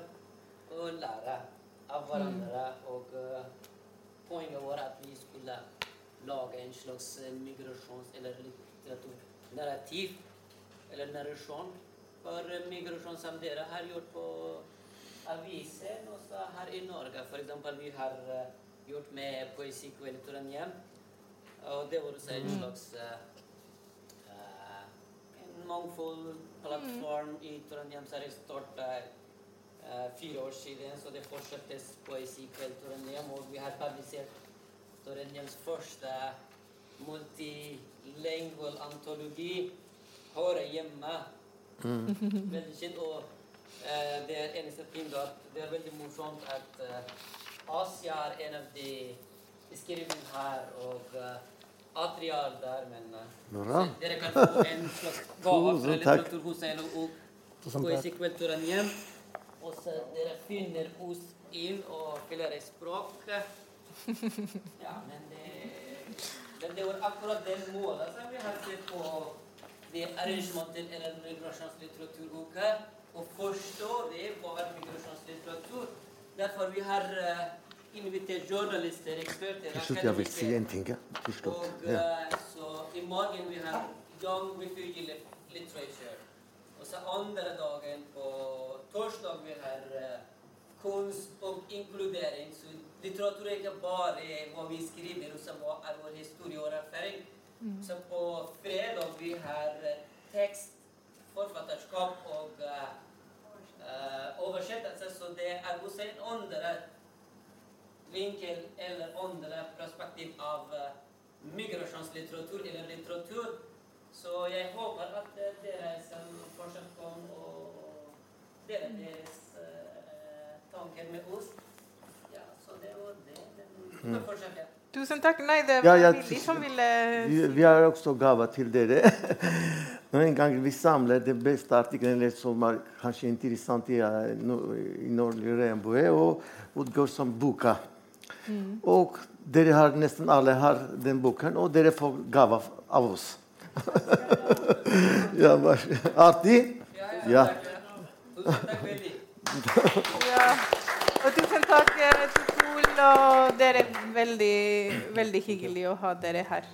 og lære av hverandre. Og poenget var at vi skulle lage en slags eh, migrasjons- eller litteraturnarrativ eller narrasjon for eh, migrasjon som dere har gjort på avisen også her i Norge. For eksempel vi har eh, gjort med Poesikveld i Trondheim. Og det var også en slags eh, eh, en mangfold plattform. I Trondheim som er startet eh, fire år siden. Så det fortsettes Poesikveld Trondheim, og vi har publisert Trondheims første multilingual antologi, Hører hjemme'. Veldig kjent. Og uh, det er eneste ting at det er veldig morsomt at uh, Asia er en av de beskrivelsene her. Og uh, Atrial der, men eh, Bra. dere kan få en slags gave fra. Litteraturhuset og Tusen takk. Og så dere finner oss inn og flere språk. Ja, men det, men det var akkurat den målet som vi har sett på det arrangementet eller migrasjonslitteraturboka. Å forstå det var migrasjonslitteratur. Derfor vi har vi invitert journalister, eksperter, Til slutt, jeg vil si en ting. Til slutt. og Ja. eh, så i morgen vi har Young Refugee Lit- Literature. Og så andre dagen på torsdag vi har eh, kunst og inkludering. Så litteratur er ikke bare hva vi skriver, og er vår historie og erfaring. Så på fredag vi har eh, tekst, forfatterskap og eh, oversettelse. Så det er også en andre vinkel eller andre perspektiv av uh, migrasjonslitteratur eller litteratur. Så jeg håper at dere som fortsatt å og deler deres uh, tanker med oss. Ja, så det var det. Kan fortsette. Tusen takk. Nei, det var ja, Willy som ville Vi, vi har også gaver til dere. Noen ganger vi samler de beste artiklene som er kanskje interessant i, eh, no- i Nordlig regnbue, og utgår som boka. Og dere har nesten alle har den boken, og dere får gave av oss. ja, artig? Ja. Og tusen takk eh, til Pol, og dere er veldig, veldig hyggelig å ha dere her.